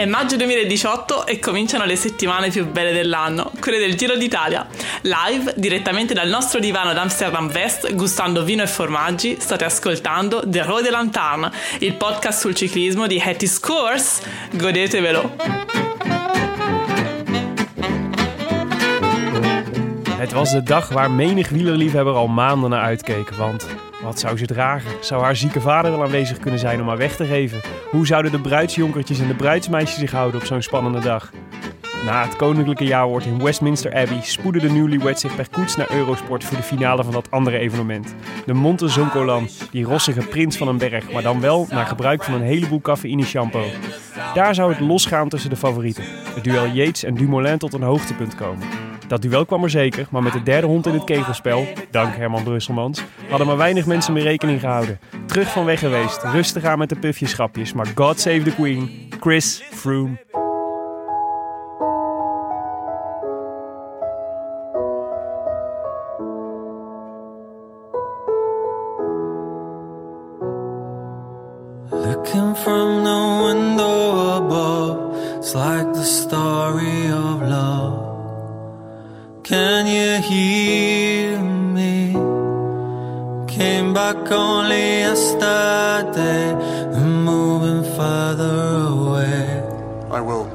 È maggio 2018 e cominciano le settimane più belle dell'anno, quelle del Giro d'Italia. Live, direttamente dal nostro divano ad Amsterdam West, gustando vino e formaggi, state ascoltando The Road de il podcast sul ciclismo di Hattie Scores. Godetevelo! Het was de dag waar menig wielerliefhebber al maanden naar uitkeek. Want wat zou ze dragen? Zou haar zieke vader wel aanwezig kunnen zijn om haar weg te geven? Hoe zouden de bruidsjonkertjes en de bruidsmeisjes zich houden op zo'n spannende dag? Na het koninklijke jaarwoord in Westminster Abbey spoedde de newlywed zich per koets naar Eurosport voor de finale van dat andere evenement. De Monte Zoncolan, die rossige prins van een berg, maar dan wel naar gebruik van een heleboel cafeïne shampoo. Daar zou het losgaan tussen de favorieten. Het duel Yates en Dumoulin tot een hoogtepunt komen. Dat duel kwam er zeker, maar met de derde hond in het kegelspel, dank Herman Brusselmans, hadden maar weinig mensen meer rekening gehouden. Terug van weg geweest, rustig aan met de pufjeschapjes, maar God save the Queen, Chris Froome. Looking from the window above, like the story of love. Can you hear me? Came back only yesterday, and moving further away. I will.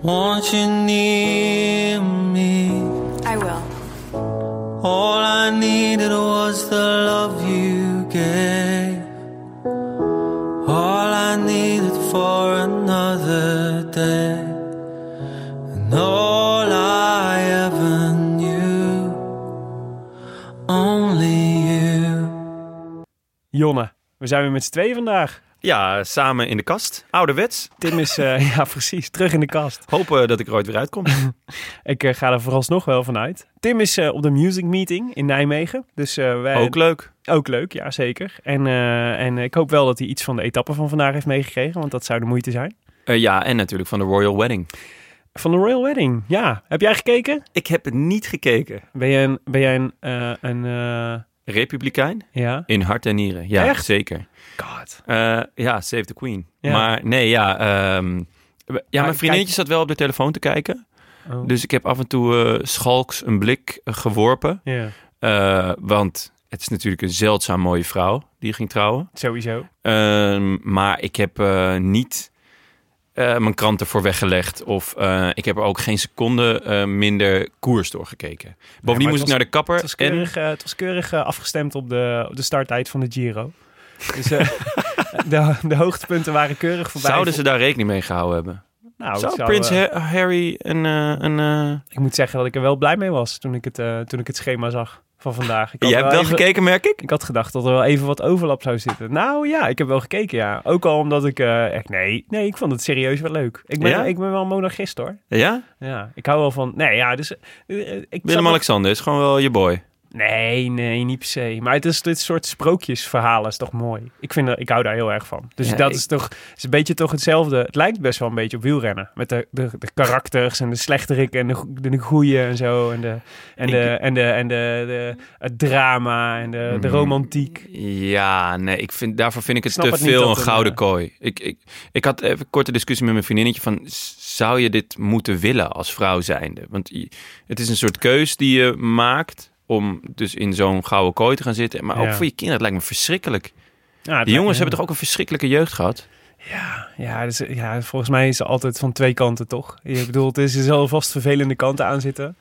Want you near me? I will. All we zijn weer met z'n tweeën vandaag. Ja, samen in de kast. Ouderwets. Tim is, eh, ja precies, terug in de kast. Hopen dat ik er ooit weer uitkom. Ik eh, ga er vooralsnog wel vanuit. Tim is eh, op de Music Meeting in Nijmegen. Dus wij... Ook leuk. Ook leuk, ja zeker. En, en ik hoop wel dat hij iets van de etappe van vandaag heeft meegekregen, want dat zou de moeite zijn. Ja, en natuurlijk van de Royal Wedding. Van de Royal Wedding, ja. Heb jij gekeken? Ik heb het niet gekeken. Ben jij een, ben jij een, een Republikein? ja? In hart en nieren. Ja, Echt? zeker. God. Eh, ja, Save the Queen. Ja. Maar nee, ja... ehm, ja, mijn vriendinnetje zat wel op de telefoon te kijken. Oh. Dus ik heb af en toe eh, schalks een blik eh, geworpen. Ja, Eh, want het is natuurlijk een zeldzaam mooie vrouw die ging trouwen. sowieso. Ehm, maar ik heb niet eh, mijn krant ervoor weggelegd. Of eh, ik heb er ook geen seconde eh, minder koers doorgekeken. Bovendien moest ik naar de kapper. Het was en keurig, eh, het was keurig afgestemd op de, op de starttijd van de Giro. Dus de, de hoogtepunten waren keurig voorbij. zouden ze daar rekening mee gehouden hebben? Nou, Zou Prins eh, Ha- Harry een... eh, een eh, Ik moet zeggen dat ik er wel blij mee was toen ik het, toen ik het schema zag van vandaag. Ik had Jij hebt wel even- gekeken, merk ik? Ik had gedacht dat er wel even wat overlap zou zitten. Nou ja, ik heb wel gekeken, ja. Ook al omdat ik echt... Nee, nee, ik vond het serieus wel leuk. Ik ben, Ja? ik ben wel monarchist, hoor. Ja? Ja, ik hou wel van... Nee, ja, dus... nog- Willem-Alexander is gewoon wel je boy. Nee, nee, niet per se. Maar het is dit soort sprookjesverhalen is toch mooi. Ik, vind, dat- ik hou daar heel erg van. Dus Ja, dat ik- is toch is een beetje toch hetzelfde. Het lijkt best wel een beetje op wielrennen. Met de, de, de karakters en de slechterik en de, de, de goeie en zo. En, de, en, Ik- de, en, de, en de, de, het drama en de, de Mm. romantiek. Ja, nee, ik vind, daarvoor vind ik het te het veel een gouden kooi. Ik, ik, ik had even een korte discussie met mijn vriendinnetje van... zou je dit moeten willen als vrouw zijnde? Want het is een soort keus die je maakt om dus in zo'n gouden kooi te gaan zitten. Maar ook voor je kinderen, het lijkt me verschrikkelijk. Ja, Die jongens me- hebben toch ook een verschrikkelijke jeugd gehad? Ja, ja, dus, ja, volgens mij is het altijd van twee kanten, toch? Ik bedoel, er zal vast vervelende kanten aan zitten.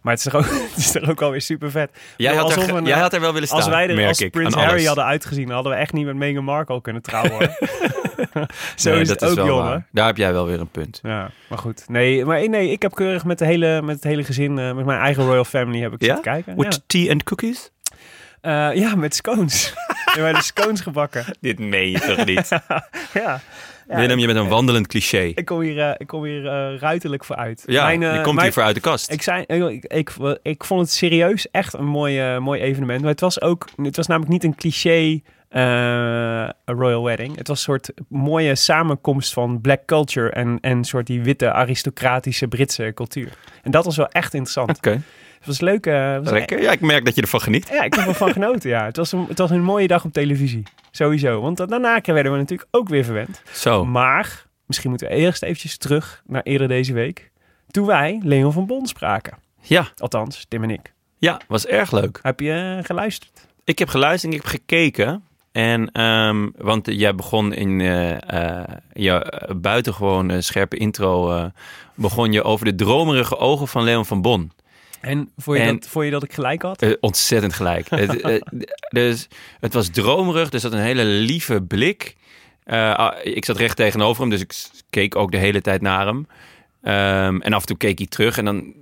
Maar het is er ook, het is er ook alweer super vet. Jij had, Alsof er, een, jij had er wel willen staan, Als wij er als ik, Prins aan Harry alles. hadden uitgezien, hadden we echt niet met Meghan Markle kunnen trouwen. Zo Nee, is dat het ook, wel jongen. waar. Daar heb jij wel weer een punt. Ja, maar goed. Nee, maar nee, ik heb keurig met, de hele, met het hele gezin, eh, met mijn eigen royal family heb ik Ja? zitten kijken. With Ja. tea and cookies? Eh, ja, met scones. er werden scones gebakken. Dit meen je toch niet? Ja. Willem, je bent een wandelend cliché. Ik kom hier, eh, ik kom hier eh, ruiterlijk voor uit. Ja, Mijn, eh, je komt mijn- hier voor uit de kast. Ik, zei, ik, ik, ik vond het serieus echt een mooi, eh, mooi evenement. Maar het was ook, het was namelijk niet een cliché eh, Royal Wedding. Het was een soort mooie samenkomst van black culture en, en een soort die witte aristocratische Britse cultuur. En dat was wel echt interessant. Oké, Het was leuk. eh, was lekker. Ja, ik merk dat je ervan geniet. ja, ik heb er van genoten. Ja. Het, was een, het was een mooie dag op televisie. Sowieso. Want daarna werden we natuurlijk ook weer verwend. Zo. Maar misschien moeten we eerst eventjes terug naar eerder deze week. Toen wij Leon van Bon spraken. Ja, Althans, Tim en ik. ja, was erg leuk. Heb je eh, geluisterd? Ik heb geluisterd en ik heb gekeken. En, ehm, want jij begon in eh eh je eh, buitengewoon eh, scherpe intro... begon je over de dromerige ogen van Leon van Bon. En vond je, En- dat, vond je dat ik gelijk had? Eh, ontzettend gelijk. het, eh, dus, het was dromerig, er zat een hele lieve blik. Eh, ah, ik zat recht tegenover hem, dus ik keek ook de hele tijd naar hem. Ehm, en af en toe keek hij terug. En dan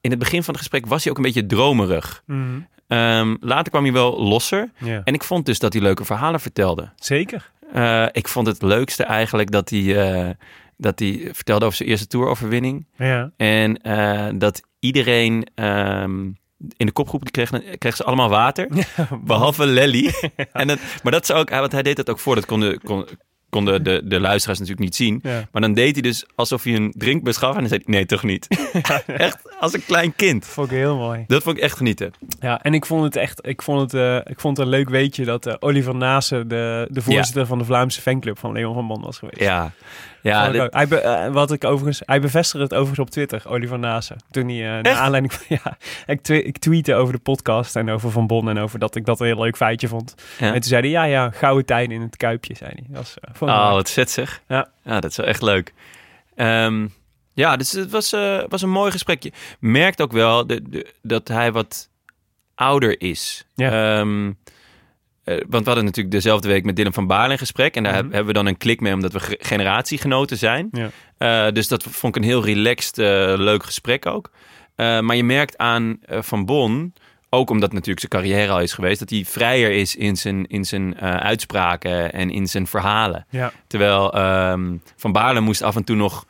in het begin van het gesprek was hij ook een beetje dromerig. Mhm. Ehm, later kwam hij wel losser. En ik vond dus dat hij leuke verhalen vertelde. Zeker. Ik vond het leukste eigenlijk dat hij, dat hij vertelde over zijn eerste toeroverwinning. Ja. En eh, dat iedereen ehm, in de kopgroep kreeg, kreeg ze allemaal water. Behalve Lelly. en dat, maar dat is ook, want hij deed dat ook voor. Dat konden, kon, konden de, de luisteraars natuurlijk niet zien. Ja. Maar dan deed hij dus alsof hij een drinkbus gaf. En dan zei hij, nee, toch niet. echt als een klein kind. Vond ik heel mooi. Dat vond ik echt genieten. Ja, en ik vond het echt, ik vond het, eh, ik vond het een leuk weetje dat eh, Oliver Nase de, de voorzitter van de Vlaamse fanclub van Leon van Bon was geweest. Ja, ja dit- hij, be- eh, wat ik overigens, hij bevestigde het overigens op Twitter, Oliver Nase. Toen hij, eh naar aanleiding van, ja, ik, ik tweette over de podcast en over Van Bon en over dat ik dat een heel leuk feitje vond. ja. En toen zei hij, ja, ja, gouden tijden in het Kuipje, zei hij. Dat was, eh, Oh, wat vet zeg. Ja. ja, dat is wel echt leuk. Ehm, ja, dus het was, was een mooi gesprekje. Merkt ook wel de, de- dat hij wat ouder is. Ja. Ehm, eh, want we hadden natuurlijk dezelfde week met Dylan van Baarle een gesprek. En daar Mhm. heb- hebben we dan een klik mee, omdat we ge- generatiegenoten zijn. Ja. Eh, dus dat vond ik een heel relaxed, eh, leuk gesprek ook. Eh, maar je merkt aan eh, Van Bon, ook omdat natuurlijk zijn carrière al is geweest, dat hij vrijer is in zijn, in zijn eh, uitspraken en in zijn verhalen. Ja. Terwijl ehm, Van Baarle moest af en toe nog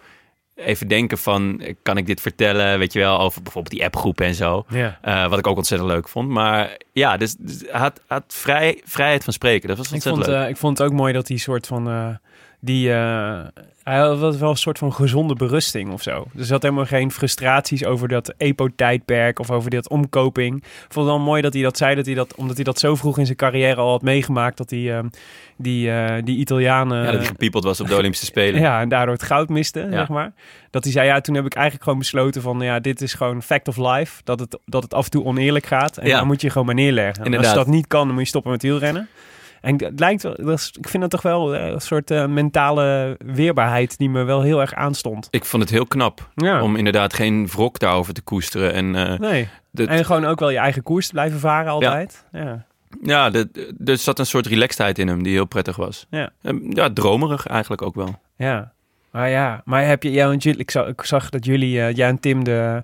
even denken van, kan ik dit vertellen? Weet je wel, over bijvoorbeeld die appgroepen en zo. Ja. Eh, wat ik ook ontzettend leuk vond. Maar ja, dus, dus had, had vrij, vrijheid van spreken. Dat was Ik ontzettend vond, leuk. eh, ik vond het ook mooi dat hij soort van. eh, die, hij had wel een soort van gezonde berusting of zo. Dus had helemaal geen frustraties over dat EPO-tijdperk of over dat omkoping. Ik vond het wel mooi dat hij dat zei, dat hij dat, omdat hij dat zo vroeg in zijn carrière al had meegemaakt, dat hij eh, die, eh, die Italianen. ja, dat hij gepiepeld was op de Olympische Spelen. Ja, en daardoor het goud miste, Ja. zeg maar. Dat hij zei, ja, toen heb ik eigenlijk gewoon besloten van, ja, dit is gewoon fact of life. Dat het, dat het af en toe oneerlijk gaat. En Ja. dan moet je gewoon maar neerleggen. En Als je dat niet kan, dan moet je stoppen met wielrennen. En het lijkt wel, dat is- ik vind dat toch wel eh, een soort eh, mentale weerbaarheid die me wel heel erg aanstond. Ik vond het heel knap Ja. om inderdaad geen wrok daarover te koesteren. En eh, Nee. dat- En gewoon ook wel je eigen koers te blijven varen altijd. Ja. ja, de- er zat een soort relaxedheid in hem die heel prettig was. Ja. Eh, Ja, dromerig eigenlijk ook wel. Ja. Maar ja, maar heb je, ja, want jullie, ik, zag, ik zag dat jullie, jij en Tim, de,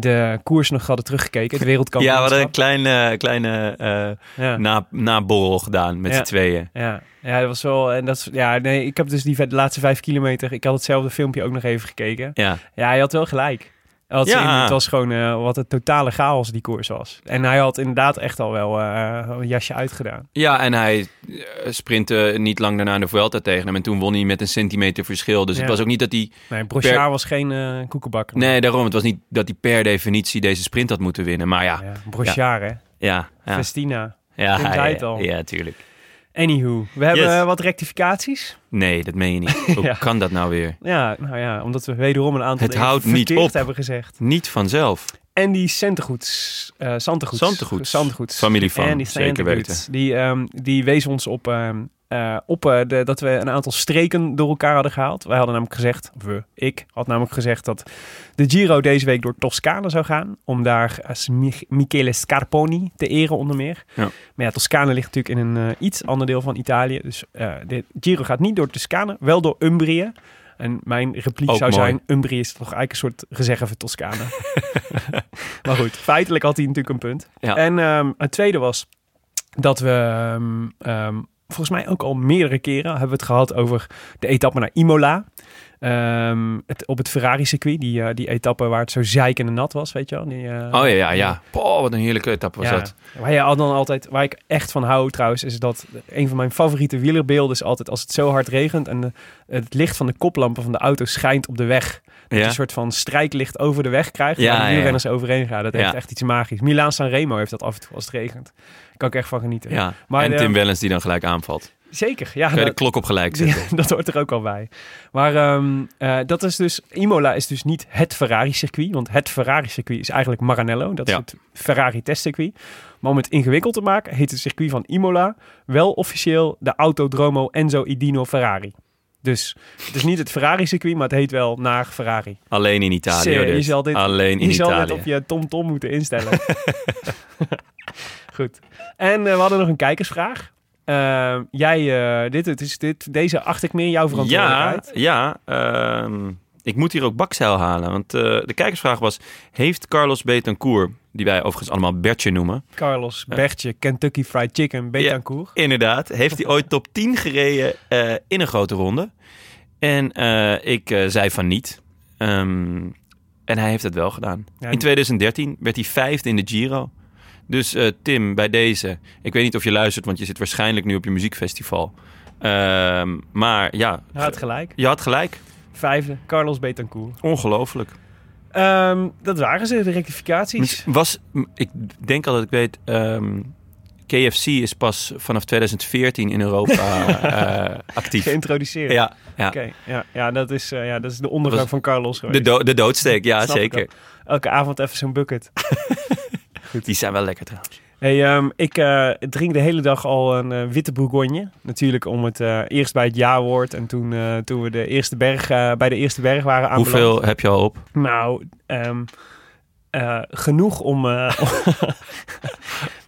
de koers nog hadden teruggekeken. Het Ja, we wereldkampioenschap. hadden een kleine, kleine ja. na, naborrel gedaan met Ja. z'n tweeën. Ja, ja, dat was wel. En dat ja, nee, ik heb dus die de laatste vijf kilometer. Ik had hetzelfde filmpje ook nog even gekeken. Ja, Ja, hij had wel gelijk. Had Ja. het was gewoon eh, wat een totale chaos die koers was. En hij had inderdaad echt al wel eh, een jasje uitgedaan. ja en hij eh, sprintte niet lang daarna de Vuelta tegen hem. En toen won hij met een centimeter verschil. Dus Ja. het was ook niet dat hij... Nee, Brochard Per- was geen eh koekenbakker. Nee, daarom. Het was niet dat hij per definitie deze sprint had moeten winnen. Maar ja, Ja, Brochard, hè. ja, ja. Festina. Ja, ja, al. ja, tuurlijk. Anywho, we hebben Yes. wat rectificaties. Nee, dat meen je niet. Hoe Ja. kan dat nou weer? Ja, nou ja, omdat we wederom een aantal Het dingen houdt niet op. hebben gezegd. Niet vanzelf. En die Centergoeds, eh Santegoeds. Santegoeds. Santegoeds. Familie van, zeker Santegoeds, Die, ehm, die wees ons op, ehm, eh, op eh, de, dat we een aantal streken door elkaar hadden gehaald. Wij hadden namelijk gezegd, we, ik had namelijk gezegd dat de Giro deze week door Toscane zou gaan. Om daar als Mich- Michele Scarponi te eren onder meer. Ja. Maar ja, Toscane ligt natuurlijk in een eh, iets ander deel van Italië. Dus eh, de Giro gaat niet door Toscane, wel door Umbrië. En mijn repliek Ook zou mooi. zijn, Umbrië is toch eigenlijk een soort gezegde van Toscane. maar goed, feitelijk had hij natuurlijk een punt. Ja. En ehm, het tweede was dat we ehm, ehm, volgens mij ook al meerdere keren hebben we het gehad over de etappe naar Imola. Ehm, het, op het Ferrari-circuit, die, eh, die etappe waar het zo zeikende nat was, weet je wel. Die, eh, Oh ja, ja, ja. Wat een heerlijke etappe was ja. dat. Waar, je al dan altijd, waar ik echt van hou trouwens, is dat een van mijn favoriete wielerbeelden is altijd als het zo hard regent en de- het licht van de koplampen van de auto schijnt op de weg. Dat je Ja. een soort van strijklicht over de weg krijgt Ja, waar de ja. wielrenners overheen gaan. Dat heeft echt iets magisch. Milaan San Remo heeft dat af en toe als het regent. Daar kan ik echt van genieten. Ja. Maar en de- Tim Wellens die dan gelijk aanvalt. Zeker, ja. Kun je de dat- klok op gelijk zetten. ja, dat hoort er ook al bij. Maar ehm, eh, dat is dus, Imola is dus niet het Ferrari-circuit. Want het Ferrari-circuit is eigenlijk Maranello. Dat is het Ferrari-testcircuit. Maar om het ingewikkeld te maken, heet het circuit van Imola wel officieel de Autodromo Enzo Idino Ferrari. Dus het is niet het Ferrari-circuit, maar het heet wel naar Ferrari. Alleen in Italië. Hoor, je zal dit- Alleen in Je zal Italië. dit op je TomTom moeten instellen. Goed. En eh, we hadden nog een kijkersvraag. Eh, jij, eh, dit, het is, dit, deze acht ik meer jouw Ja, verantwoordelijkheid. ja ehm, ik moet hier ook bakzeil halen. Want eh, de kijkersvraag was... Heeft Carlos Betancourt, die wij overigens allemaal Bertje noemen... Carlos, Bertje, Kentucky Fried Chicken, Betancourt. Inderdaad, heeft hij ooit top 10 gereden eh, in een grote ronde? En eh, ik eh, zei van niet. Ehm, en hij heeft het wel gedaan. Ja, in 2013 werd hij vijfde in de Giro. Dus eh, Tim, bij deze... Ik weet niet of je luistert, want je zit waarschijnlijk nu op je muziekfestival. Ehm, maar ja, Hij had gelijk. je had gelijk. Vijfde, Carlos Betancourt. Ongelooflijk. Ehm, dat waren ze, de rectificaties. Was, ik denk al dat ik weet... ehm, KFC is pas vanaf 2014 in Europa eh, actief. Geïntroduceerd. Ja, ja. Ja, ja, dat is, eh, ja, dat is de ondergang van Carlos De, geweest. do- de doodsteek, ja Snap zeker. Elke avond even zo'n bucket. Die zijn wel lekker trouwens. Hey, ehm, ik eh, drink de hele dag al een eh, witte bourgogne. Natuurlijk om het eh, eerst bij het ja-woord en toen, toen we de eerste berg, bij de eerste berg waren aanbeland. Hoeveel heb je al op? Nou, ehm, eh, genoeg om,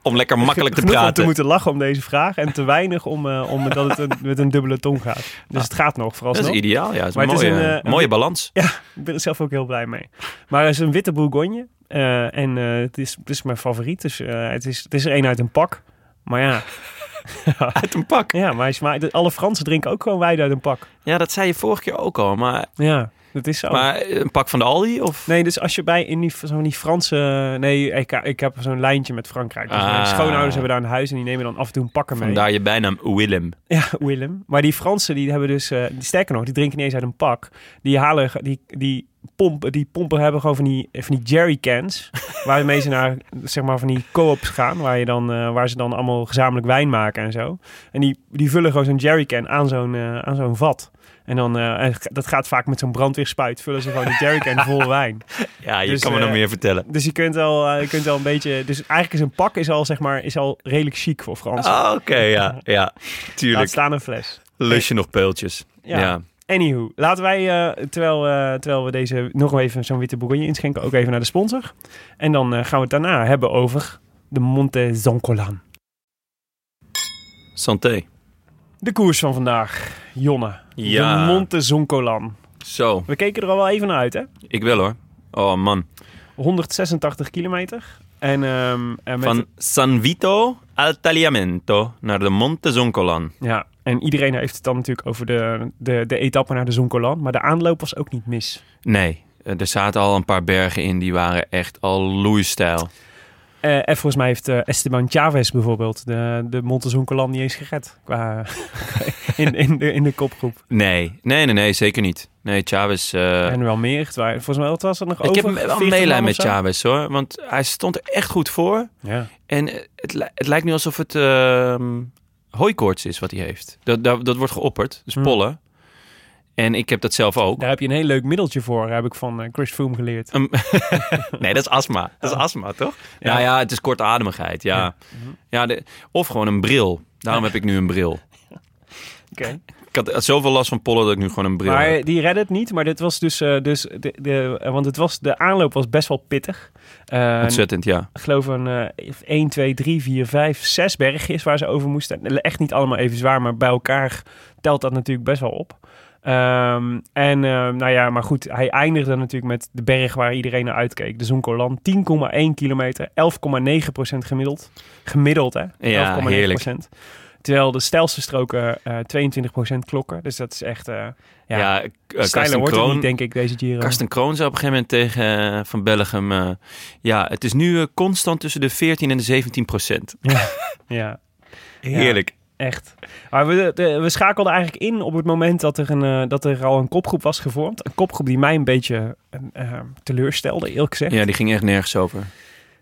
Om lekker makkelijk te genoeg om te praten. moeten lachen om deze vraag. En te weinig om, eh, om dat het een, met een dubbele tong gaat. Dus het gaat nog, Dat is ideaal, ja. Is Maar een het is mooie, een, eh, mooie wit- balans. Ja, ik ben er zelf ook heel blij mee. Maar het is een witte bourgogne. eh, en eh, het, is, het is mijn favoriet. Dus eh, het, is, het is er één uit een pak. Maar ja, Uit een pak. ja maar smaakt- alle Fransen drinken ook gewoon wijn uit een pak. Ja, dat zei je vorige keer ook al. Maar, Ja, dat is zo. maar een pak van de Aldi? Of? Nee, dus als je bij in die, zo'n die Franse... Nee, ik, ik heb zo'n lijntje met Frankrijk. Dus mijn Ah. schoonouders hebben daar een huis en die nemen dan af en toe een pakken mee. Vandaar je bijnaam Willem. Ja, Willem. Maar die Fransen, die hebben dus... eh, die, sterker nog, die drinken niet eens uit een pak. Die halen... Die, die, pompen, die pompen hebben gewoon van die, van die jerrycans... waarmee ze naar, zeg maar, van die co-ops gaan... Waar, je dan, eh, waar ze dan allemaal gezamenlijk wijn maken en zo. En die, die vullen gewoon zo'n jerrycan aan zo'n eh, aan zo'n vat. En dan, eh, en dat gaat vaak met zo'n brandweerspuit... vullen ze gewoon die jerrycan vol wijn. Ja, je Dus, kan me eh, nog meer vertellen. Dus je kunt wel, eh, je kunt wel een beetje... Dus eigenlijk is een pak is al, zeg maar, is al redelijk chic voor Fransen. Ah, Oké, ja. Ja, Laat tuurlijk. staan een fles. Lus je nog peultjes. Ja. Ja. Anywho, laten wij, eh, terwijl, eh, terwijl we deze nog even zo'n witte bourgogne inschenken, ook even naar de sponsor. En dan eh, gaan we het daarna hebben over de Monte Zoncolan. Santé. De koers van vandaag, Jonne. Ja. De Monte Zoncolan. Zo, We keken er al wel even naar uit, hè? ik wel hoor. Oh man. 186 kilometer. En, ehm, en met, Van San Vito al Tagliamento naar de Monte Zoncolan. ja, en iedereen heeft het dan natuurlijk over de, de, de etappe naar de Zoncolan. Maar de aanloop was ook niet mis. Nee, eh, er zaten al een paar bergen in die waren echt al loeistijl. Eh, en volgens mij heeft eh, Esteban Chavez bijvoorbeeld de, de Monte Zoncolan niet eens gered. Qua, in, in, de, in de kopgroep. Nee, nee, nee, nee, zeker niet. Nee, Chavez... eh, En wel meer. Het volgens mij was er nog ik over. heb wel 40 meelij man met? Chavez hoor. Want hij stond er echt goed voor. Ja. En het, het lijkt nu alsof het ehm hooikoorts is wat hij heeft. Dat, dat, dat wordt geopperd. Dus Hmm. pollen. En ik heb dat zelf ook. Daar heb je een heel leuk middeltje voor, heb ik van eh, Chris Froome geleerd. Nee, dat is astma. Dat is astma, toch? Ja. Nou ja, het is kortademigheid. Ja. Ja. Ja. de, of gewoon een bril. Daarom heb ik nu een bril. Oké. Ik had zoveel last van pollen dat ik nu gewoon een bril heb. Maar die redde het niet. Maar dit was dus... eh, dus de, de, want het was, de aanloop was best wel pittig. Eh, Ontzettend, ja. Ik geloof een eh 1, 2, 3, 4, 5, 6 bergjes waar ze over moesten. Echt niet allemaal even zwaar, maar bij elkaar telt dat natuurlijk best wel op. Ehm, en eh, nou ja, maar goed, hij eindigde natuurlijk met de berg waar iedereen naar uitkeek. De Zonkolan, 10,1 kilometer, 11,9% gemiddeld. Gemiddeld, hè? 11,9 Ja, heerlijk. Terwijl de stijlste stroken eh 22% klokken. Dus dat is echt... eh ja, Ja, eh, stijler wordt Kroon, niet, denk ik, deze Giro. Karsten Kroon zei op een gegeven moment tegen Van Bellegem... ja, het is nu constant tussen de 14 en de 17 procent. Ja, Heerlijk. Echt. Maar we, de- we schakelden eigenlijk in op het moment dat er, een, eh, dat er al een kopgroep was gevormd. Een kopgroep die mij een beetje eh, teleurstelde, eerlijk gezegd. Ja, die ging echt nergens over.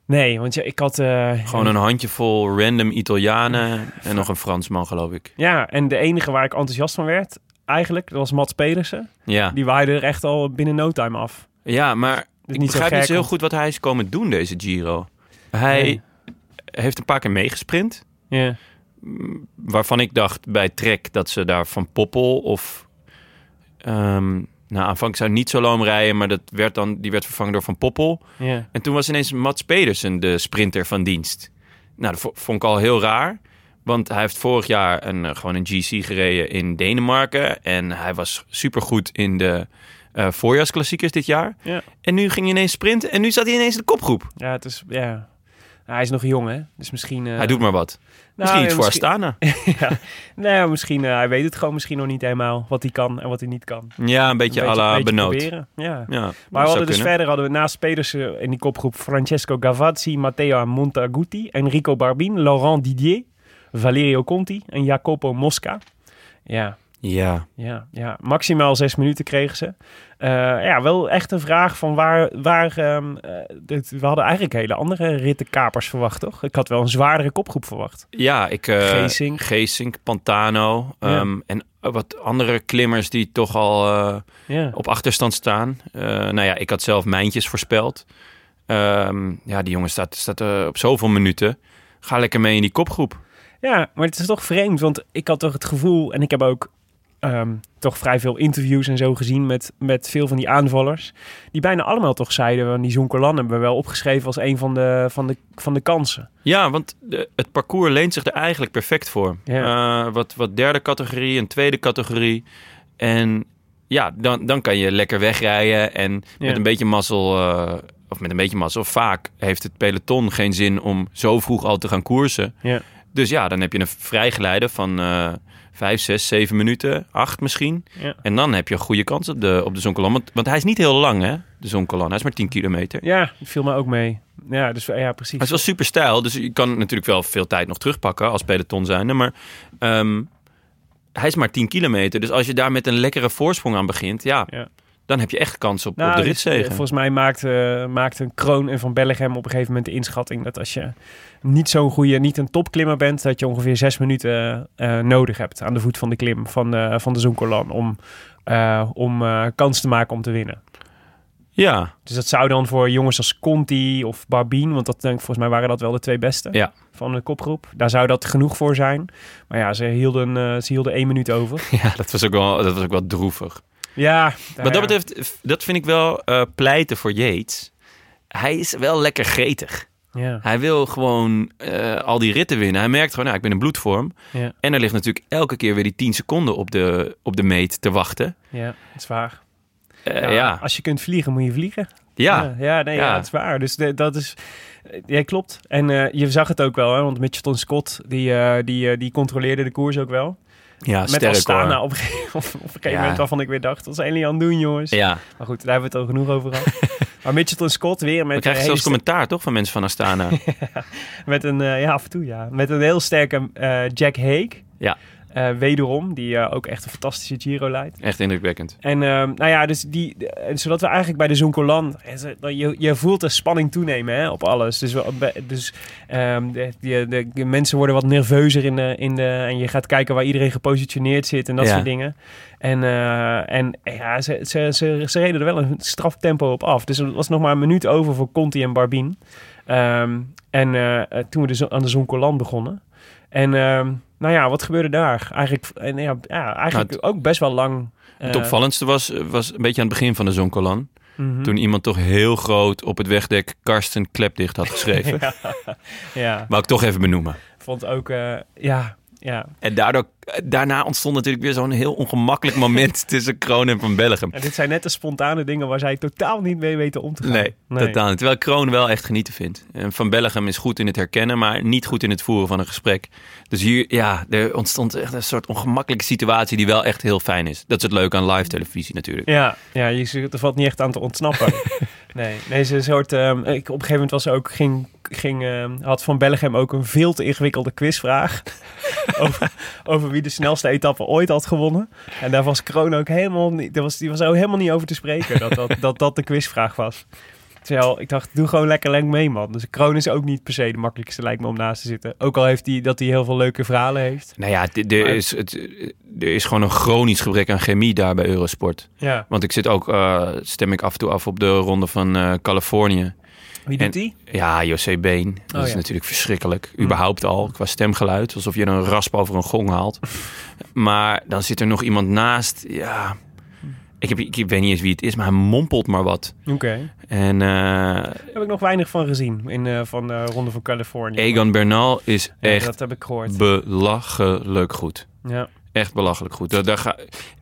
Nee, want ja, ik had... eh, Gewoon een handjevol random Italianen en nog een Fransman, geloof ik. Ja, en de enige waar ik enthousiast van werd, eigenlijk, dat was Mats Pedersen. Ja, Die waaide er echt al binnen no time af. ja maar Dus ik begrijp niet zo heel goed wat hij is komen doen, deze Giro. Hij Nee. heeft een paar keer meegesprint. Ja, Waarvan ik dacht bij Trek dat ze daar van Poppel of... ehm, nou, aanvankelijk zou niet zo loom rijden, maar dat werd dan, die werd vervangen door Van Poppel. En toen was ineens Mats Pedersen de sprinter van dienst. Nou, dat vo- vond ik al heel raar. Want hij heeft vorig jaar een, eh, gewoon een GC gereden in Denemarken. En hij was supergoed in de eh, voorjaarsklassiekers dit jaar. Ja. En nu ging hij ineens sprinten en nu zat hij ineens in de kopgroep. ja, het is... Ja. Nou, hij is nog jong, hè? Dus misschien... eh, Hij doet maar wat. Nou, Misschien iets voor misschien- Astana. ja. Nou, misschien... eh, hij weet het gewoon misschien nog niet helemaal wat hij kan en wat hij niet kan. Ja, een beetje à la Benoot. Ja. Ja, Maar we hadden dus kunnen. verder hadden we naast Pedersen in die kopgroep Francesco Gavazzi, Matteo Montaguti, Enrico Barbin, Laurent Didier, Valerio Conti en Jacopo Mosca. Ja, Ja, ja, ja. Maximaal zes minuten kregen ze. Eh, ja, wel echt een vraag van waar... waar ehm, eh, dit- we hadden eigenlijk hele andere rittenkapers verwacht, toch? Ik had wel een zwaardere kopgroep verwacht. ja ik... eh, Geesink. Geesink, Pantano. Ja. ehm, En wat andere klimmers die toch al... eh, Ja, op achterstand staan. Eh, nou ja, ik had zelf mijntjes voorspeld. Ehm, ja, die jongen staat, staat eh, op zoveel minuten. Ga lekker mee in die kopgroep. Ja, maar het is toch vreemd, want ik had toch het gevoel, en ik heb ook ehm, toch vrij veel interviews en zo gezien met, met veel van die aanvallers, die bijna allemaal toch zeiden, van die Zonkerlan hebben we wel opgeschreven als een van de, van de, van de kansen. Ja, want de, het parcours leent zich er eigenlijk perfect voor. Ja. Eh, wat, wat derde categorie, een tweede categorie. En ja, dan, dan kan je lekker wegrijden. En Ja. met een beetje mazzel, eh, of met een beetje mazzel, vaak heeft het peloton geen zin om zo vroeg al te gaan koersen. Ja. Dus ja, dan heb je een vrijgeleide van eh vijf, zes, zeven minuten, acht misschien. Ja. En dan heb je een goede kans op de, op de Zonkolan. Want, want hij is niet heel lang, hè, de Zonkolan. Hij is maar 10 kilometer. Ja, viel me ook mee. Ja, dus ja, precies. Hij is wel super stijl, dus je kan natuurlijk wel veel tijd nog terugpakken als peloton zijnde. Maar ehm, hij is maar 10 kilometer. Dus als je daar met een lekkere voorsprong aan begint, ja, Ja. Dan heb je echt kans op, Nou, op de dus, ritzegen. eh, volgens mij maakte, maakte een Kroon en Van Bellegem op een gegeven moment de inschatting dat als je niet zo'n goede, niet een topklimmer bent, dat je ongeveer zes minuten eh, nodig hebt aan de voet van de klim van de, van de Zonkolan om, eh, om eh, kans te maken om te winnen. Ja, Dus dat zou dan voor jongens als Conti of Barbien, want dat denk ik, volgens mij waren dat wel de twee beste Ja. van de kopgroep. Daar zou dat genoeg voor zijn. Maar ja, ze hielden, eh, ze hielden één minuut over. ja dat, was ook wel, dat was ook wel droevig. Ja, Wat dat betreft, dat vind ik wel eh, pleiten voor Yates. Hij is wel lekker gretig. Ja, Hij wil gewoon eh, al die ritten winnen. Hij merkt gewoon, nou, ik ben in bloedvorm. ja, En er ligt natuurlijk elke keer weer die 10 seconden op de, op de meet te wachten. ja, dat is waar. Eh, Ja, ja, Als je kunt vliegen, moet je vliegen. ja. ja, nee, ja. Dat is waar. Dus de- dat is... Ja, klopt. En je zag het ook wel, hè, want Mitchelton Scott, die, die, die controleerde de koers ook wel. Ja Met sterk Astana op, op, op een gegeven moment waarvan ik weer dacht, wat zijn jullie aan het doen, jongens? Ja, Maar goed, daar hebben we het al genoeg over gehad. maar Mitchelton Scott weer met we krijgen zelfs commentaar toch van mensen van Astana. met een, eh, ja, af en toe ja, met een heel sterke eh, Jack Hague. Ja. Eh, wederom, die eh, ook echt een fantastische Giro leidt. Echt indrukwekkend. En ehm, nou ja, dus die, de- en zodat we eigenlijk bij de Zonkolan, eh, zo- dat je, je voelt de spanning toenemen hè, op alles. Dus, dus ehm, de, de, mensen worden wat nerveuzer in de, in de, en je gaat kijken waar iedereen gepositioneerd zit en dat Ja. soort dingen. En, eh, en ja, ze, ze, ze, ze reden er wel een straf tempo op af. Dus er was nog maar een minuut over voor Conti en Barbin. Ehm, en eh, eh, toen we zo- aan de Zonkolan begonnen. En ehm, nou ja, wat gebeurde daar? Eigenlijk, en ja, ja, eigenlijk Nou, ook best wel lang. Het eh, opvallendste was, was een beetje aan het begin van de Zonkolan. mhm. Toen iemand toch heel groot op het wegdek Karsten Klepdicht had geschreven. ja, ja, Wou ik toch even benoemen. vond ook, eh, ja, Ja. En daardoor, daarna ontstond natuurlijk weer zo'n heel ongemakkelijk moment tussen Kroon en Van Bellegem. En dit zijn net de spontane dingen waar zij totaal niet mee weten om te gaan. Nee, totaal niet. Terwijl Kroon wel echt genieten vindt. En Van Bellegem is goed in het herkennen, maar niet goed in het voeren van een gesprek. Dus hier, ja, er ontstond echt een soort ongemakkelijke situatie die wel echt heel fijn is. Dat is het leuke aan live televisie natuurlijk. Ja, ja je, er valt niet echt aan te ontsnappen. nee, nee, ze soort. ehm, ik, op een gegeven moment was ook ging, ging, ehm, had Van Bellegem ook een veel te ingewikkelde quizvraag over, over wie de snelste etappe ooit had gewonnen. En daar was Kroon ook helemaal niet. Was, die was ook helemaal niet over te spreken dat, dat, dat de quizvraag was. Terwijl ik dacht, doe gewoon lekker leng mee, man. Dus Kroon is ook niet per se de makkelijkste, lijkt me, om naast te zitten. Ook al heeft hij dat hij heel veel leuke verhalen heeft. Nou ja, er is, het, er is gewoon een chronisch gebrek aan chemie daar bij Eurosport. Ja. Want ik zit ook, eh, stem ik af en toe af op de ronde van eh, Californië. Wie En- doet die? Ja, José Been. Dat Oh, is ja. natuurlijk verschrikkelijk. Überhaupt al, qua stemgeluid. Alsof je een rasp over een gong haalt. maar dan zit er nog iemand naast. Ja, ik, heb, ik weet niet eens wie het is, maar hij mompelt maar wat. Oké. En eh, Daar heb ik nog weinig van gezien in eh, van de Ronde van Californië. Egan Bernal is Ja, echt dat heb ik gehoord. belachelijk goed. Ja. Echt belachelijk goed. Daar, daar ga,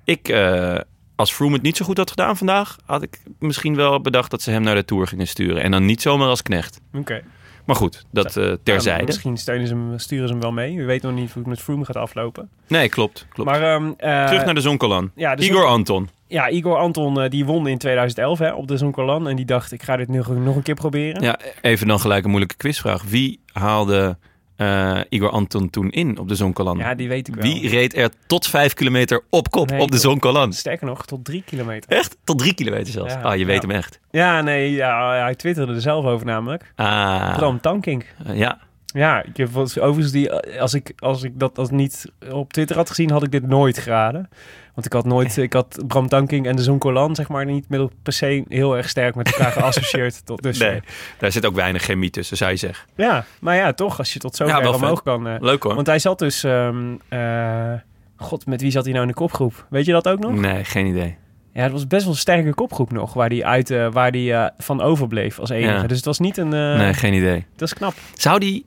ik, eh, als Froome het niet zo goed had gedaan vandaag, had ik misschien wel bedacht dat ze hem naar de Tour gingen sturen. En dan niet zomaar als knecht. Oké. Maar goed, dat eh, Ja, terzijde. misschien steunen ze hem, sturen ze hem wel mee. We weten nog niet hoe het met Froome gaat aflopen. Nee, klopt. klopt. Maar ehm, eh, Terug naar de Zonkolan. ja, de Igor Anton. Ja, Igor Anton eh, die won in 2011 hè, op de Zoncolan. En die dacht, ik ga dit nu nog een keer proberen. Ja, even dan gelijk een moeilijke quizvraag. Wie haalde eh, Igor Anton toen in op de Zonkolan? Ja, die weet ik wel. Wie reed er tot vijf kilometer op kop Nee, op de Zonkolan? Sterker nog, tot drie kilometer. Echt? Tot drie kilometer zelfs? Ja, ah, je weet ja. hem echt. Ja, nee, ja, hij twitterde er zelf over namelijk. Ah, Bram Tankink. eh, ja. Ja, ik heb overigens die, als ik, als ik dat als niet op Twitter had gezien, had ik dit nooit geraden. Want ik had nooit, ik had Bram Tankink en de Zonkolan, zeg maar, niet met el- per se heel erg sterk met elkaar geassocieerd tot dus. Nee, daar zit ook weinig chemie tussen, zou je zeggen. Ja, maar ja, toch, als je tot zover Ja, omhoog kan. eh. Leuk hoor. want hij zat dus, eh, god, met wie zat hij nou in de kopgroep? Weet je dat ook nog? Nee, geen idee. Ja, het was best wel een sterke kopgroep nog, waar hij uit, eh, waar die van overbleef als enige. Ja. Dus het was niet een, nee, geen idee. dat is knap. Zou die,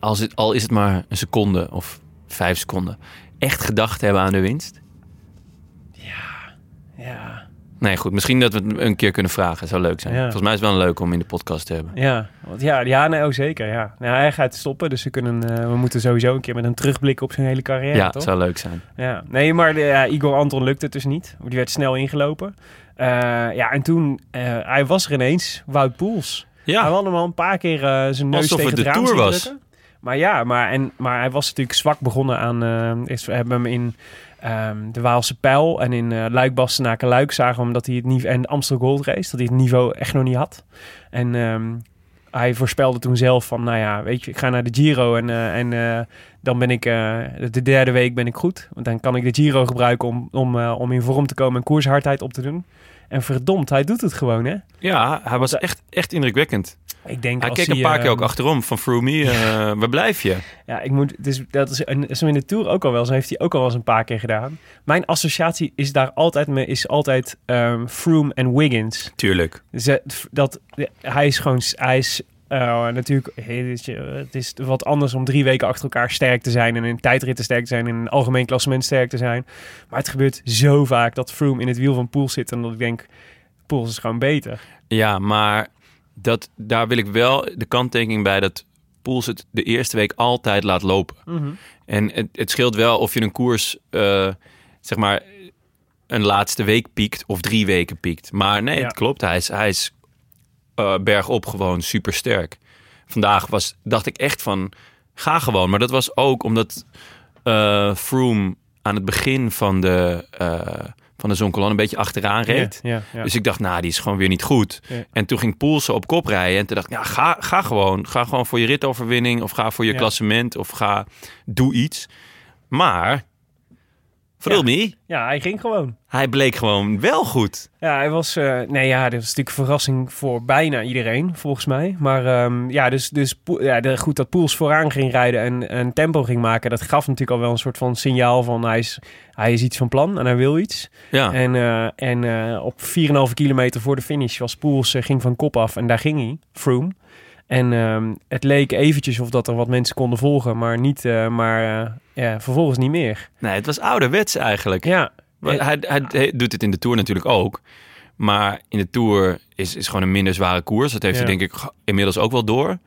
als het, al is het maar een seconde of vijf seconden, echt gedacht hebben aan de winst? Ja, Nee, goed. Misschien dat we het een keer kunnen vragen. Zou leuk zijn. Ja. Volgens mij is het wel leuk om in de podcast te hebben. Ja, want ja, ja nee, oh, zeker. Ja. Nou, hij gaat stoppen, dus we, kunnen, eh, we moeten sowieso een keer met een terugblik op zijn hele carrière. Ja, toch? zou leuk zijn. Ja. Nee, maar de, ja, Igor Anton lukte het dus niet. Die werd snel ingelopen. Eh, ja, en toen, eh, hij was er ineens, Wout Poels. Hij Ja, had hem al een paar keer eh, zijn neus Alsof tegen het de Tour was. drukken. Maar ja, maar, en, maar hij was natuurlijk zwak begonnen aan... is, we hebben hem in ehm, de Waalse Pijl en in eh Luik, Bastenaken, Luik zagen we hem dat hij het niveau... En Amstel Gold Race, dat hij het niveau echt nog niet had. En ehm, hij voorspelde toen zelf van, nou ja, weet je, ik ga naar de Giro en, eh, en dan ben ik, de derde week ben ik goed. Want dan kan ik de Giro gebruiken om, om, om in vorm te komen en koershardheid op te doen. En verdomd, hij doet het gewoon, hè? ja hij was echt, echt indrukwekkend. Ik denk Hij als keek een paar keer ook achterom van Froome. eh waar blijf je? Ja, ik moet, dus dat is, en zo in de Tour ook al wel. Zo heeft hij ook al wel eens een paar keer gedaan. Mijn associatie is daar altijd mee, is altijd ehm, Froome en Wiggins. Tuurlijk. Ze, dat, hij is gewoon, hij is eh, natuurlijk, het is- het is wat anders om drie weken achter elkaar sterk te zijn en in tijdritten sterk te zijn en in een algemeen klassement sterk te zijn. Maar het gebeurt zo vaak dat Froome in het wiel van Poels zit en dat ik denk, Poels is gewoon beter. Ja, maar dat, daar wil ik wel de kanttekening bij dat Poels het de eerste week altijd laat lopen. En het, het scheelt wel of je een koers, eh, zeg maar, een laatste week piekt of drie weken piekt. Maar nee, Ja. het klopt. Hij is, hij is eh, bergop gewoon super sterk. Vandaag was, dacht ik echt van, ga gewoon. Maar dat was ook omdat eh Froome aan het begin van de, eh van de Zonkolan een beetje achteraan reed. Dus ik dacht, nou, die is gewoon weer niet goed. En toen ging Poelsen op kop rijden. En toen dacht ik, ja, ga, ga gewoon. Ga gewoon voor je ritoverwinning. Of ga voor je klassement. Of ga, doe iets. Maar, vertel me, ja, hij ging gewoon. hij bleek gewoon wel goed. Ja, hij was. eh, nee, ja, dit was natuurlijk een verrassing voor bijna iedereen, volgens mij. Maar ehm, ja, dus, dus ja, de, goed dat Poels vooraan ging rijden en, en tempo ging maken. Dat gaf natuurlijk al wel een soort van signaal van hij is, hij is iets van plan en hij wil iets. Ja, En, eh, en eh, op 4,5 kilometer voor de finish was Poels, ging van kop af en daar ging hij, Froome. En ehm, het leek eventjes of dat er wat mensen konden volgen, maar, niet, eh, maar eh, ja, vervolgens niet meer. Nee, het was ouderwets eigenlijk. Ja, Hij, hij, hij doet het in de Tour natuurlijk ook. Maar in de Tour is, is gewoon een minder zware koers. Dat heeft Ja. hij denk ik inmiddels ook wel door.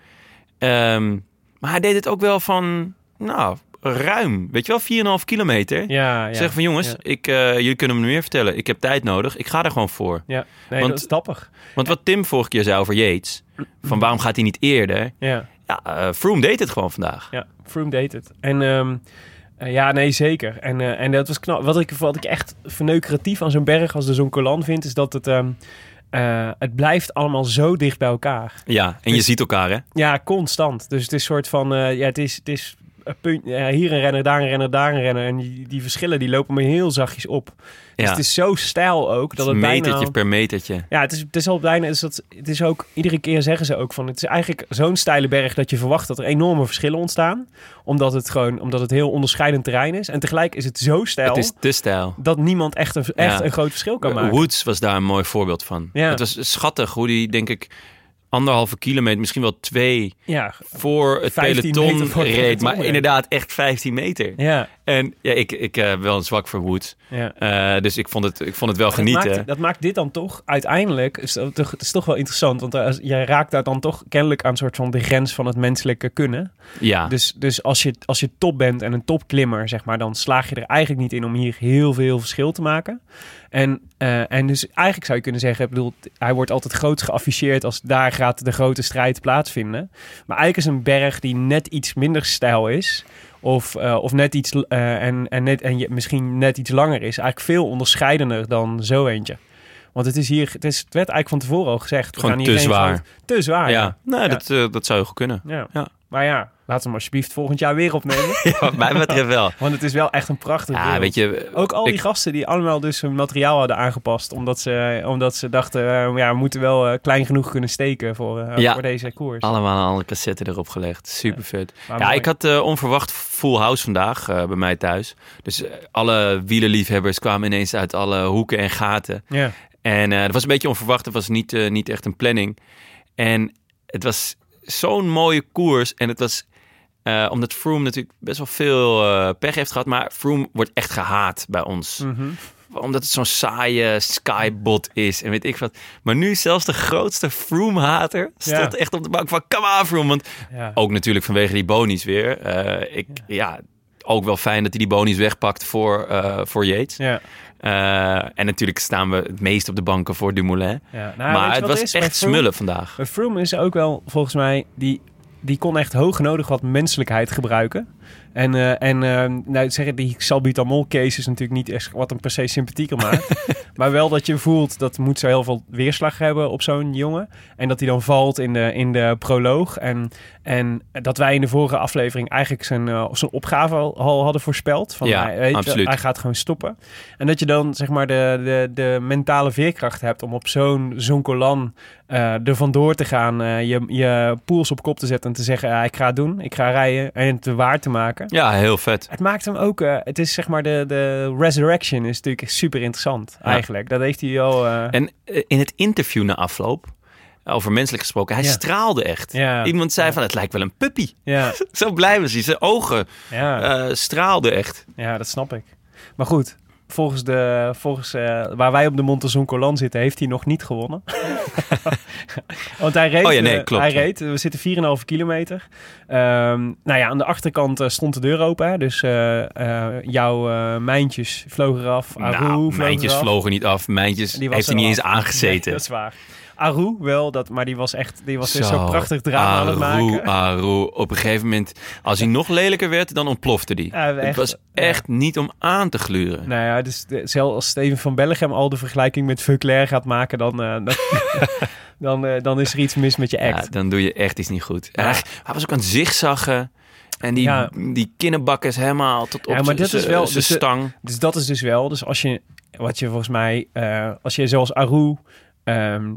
Ehm, maar hij deed het ook wel van, nou, ruim. Weet je wel, 4,5 kilometer. ja, ja. Zeg van jongens, Ja, ik, eh, jullie kunnen me meer vertellen. Ik heb tijd nodig. Ik ga er gewoon voor. ja. nee, Want- dat is. Want wat Tim vorige keer zei over Yates. Van waarom gaat hij niet eerder? Ja, Ja, eh, Froome deed het gewoon vandaag. ja. Froome deed het. En ehm, eh, ja, nee, zeker. En, en dat was knap. Wat ik, wat ik echt verneukeratief aan zo'n berg als de Zoncolan vind, is dat het, ehm, eh, het blijft allemaal zo dicht bij elkaar. Ja, en je Dus- ziet elkaar hè? Ja, constant. Dus het is een soort van, ja, het is, het is punt, hier een renner, daar een renner, daar een renner. En die, die verschillen die lopen maar heel zachtjes op. Dus Ja. het is zo stijl ook dat het metertje bijna... per metertje. Ja, het is, het is al bijna. Dus dat, het is ook iedere keer zeggen ze ook van. Het is eigenlijk zo'n steile berg dat je verwacht dat er enorme verschillen ontstaan, omdat het gewoon, omdat het heel onderscheidend terrein is. En tegelijk is het zo steil Het is te stijl. dat niemand echt een, echt Ja. een groot verschil kan Eh, maken. Woods was daar een mooi voorbeeld van. Ja. Het was schattig hoe die, denk ik, anderhalve kilometer, misschien wel twee, Ja, voor het 15 peloton voor het reed. Maar inderdaad echt 15 meter. ja, En ja, ik, ik heb wel een zwak voor Woods. ja. Eh, dus ik vond het, ik vond het wel Dat genieten. maakt, dat maakt dit dan toch uiteindelijk. Is dat toch, het is toch wel interessant. Want als, jij raakt daar dan toch kennelijk aan een soort van de grens van het menselijke kunnen. ja, Dus, dus als, je, als je top bent en een topklimmer, zeg maar, dan slaag je er eigenlijk niet in om hier heel veel verschil te maken. En, eh, en dus eigenlijk zou je kunnen zeggen, ik bedoel, hij wordt altijd groot geafficheerd als daar gaat de grote strijd plaatsvinden. Maar eigenlijk is een berg die net iets minder stijl is. Of, eh, of net iets eh, en, en, net, en je, misschien net iets langer is. Eigenlijk veel onderscheidender dan zo eentje. Want het is hier, het, is, het werd eigenlijk van tevoren al gezegd. we Gewoon gaan te zwaar. Te zwaar, ja. ja. Nou, Ja. Dat, dat zou goed kunnen. Ja. Ja. Maar ja, we hem alsjeblieft volgend jaar weer opnemen. Ja, wat mij betreft wel. Want het is wel echt een prachtig Ja, weet je... Ook al die ik- gasten die allemaal dus hun materiaal hadden aangepast. Omdat ze, omdat ze dachten, eh, ja, we moeten wel eh, klein genoeg kunnen steken voor, eh, Ja. voor deze koers. Allemaal alle cassetten erop gelegd. Super vet. Ja, ik had onverwacht full house vandaag bij mij thuis. Dus alle wielerliefhebbers kwamen ineens uit alle hoeken en gaten. Ja, En het was een beetje onverwacht. Het was niet, niet echt een planning. En het was zo'n mooie koers. En het was... eh, omdat Froome natuurlijk best wel veel eh, pech heeft gehad. Maar Froome wordt echt gehaat bij ons. Mhm. Omdat het zo'n saaie skybot is en weet ik wat. Maar nu zelfs de grootste Froome-hater Ja. echt op de bank van... Come on, Froome. Want ja. ook natuurlijk vanwege die bonies weer. Eh, ik, ja. ook wel fijn dat hij die bonies wegpakt voor, voor Yates. ja. En natuurlijk staan we het meest op de banken voor Dumoulin. ja. Nou, maar het was is? Echt smullen vandaag. Froome is ook wel, volgens mij, die, die kon echt hoog nodig wat menselijkheid gebruiken. En, eh, en eh, nou, zeggen, die salbutamol case is natuurlijk niet echt wat hem per se sympathieker maakt. maar wel dat je voelt, dat moet zo heel veel weerslag hebben op zo'n jongen. En dat hij dan valt in de, in de proloog. En, en dat wij in de vorige aflevering eigenlijk zijn, eh, zijn opgave al, al hadden voorspeld. Van, Ja, hij, weet je, absoluut. hij gaat gewoon stoppen. En dat je dan zeg maar de, de, de mentale veerkracht hebt om op zo'n zonkolan eh er vandoor te gaan. je, je pools op kop te zetten en te zeggen, ja, ik ga het doen. Ik ga rijden en het waar te maken. Ja, heel vet. Het maakt hem ook, eh, het is zeg maar de, de resurrection is natuurlijk super interessant Ja. eigenlijk. Dat heeft hij al... eh, En eh, in het interview na afloop, over menselijk gesproken, hij Ja. straalde echt. Ja. Iemand zei van, het lijkt wel een puppy. ja, Zo blij was hij. Zijn ogen eh, straalden echt. ja, dat snap ik. Maar goed, volgens, de, volgens eh, waar wij op de Montezon Colan zitten, heeft hij nog niet gewonnen. Want hij reed, Oh ja, nee, eh, klopt. hij reed, we zitten 4,5 kilometer. Ehm, nou ja, aan de achterkant eh, stond de deur open. Hè? Dus jouw mijntjes vlogen eraf. Aru nou, vloog mijntjes eraf. vlogen niet af. Mijntjes heeft hij niet eens. Nee, aangezeten. dat is waar. Aru wel, dat, maar die was echt die was dus zo, prachtig drama aan het maken. Aru. Op een gegeven moment, als hij nog lelijker werd, dan ontplofte die. Ja, het echt, was ja. echt niet om aan te gluren. Nou ja, dus zelfs als Steven van Bellegem al de vergelijking met Veuclair gaat maken, dan, eh, dan, dan, eh, dan is er iets mis met je act. Ja, dan doe je echt iets niet goed. Hij, hij was ook aan het zigzaggen. En die, Ja. die kinderbakkers helemaal tot op Ja, maar dat is wel- dus de- stang. Dus dat is dus wel. Dus als je, wat je volgens mij, eh, als je zoals Aru ehm,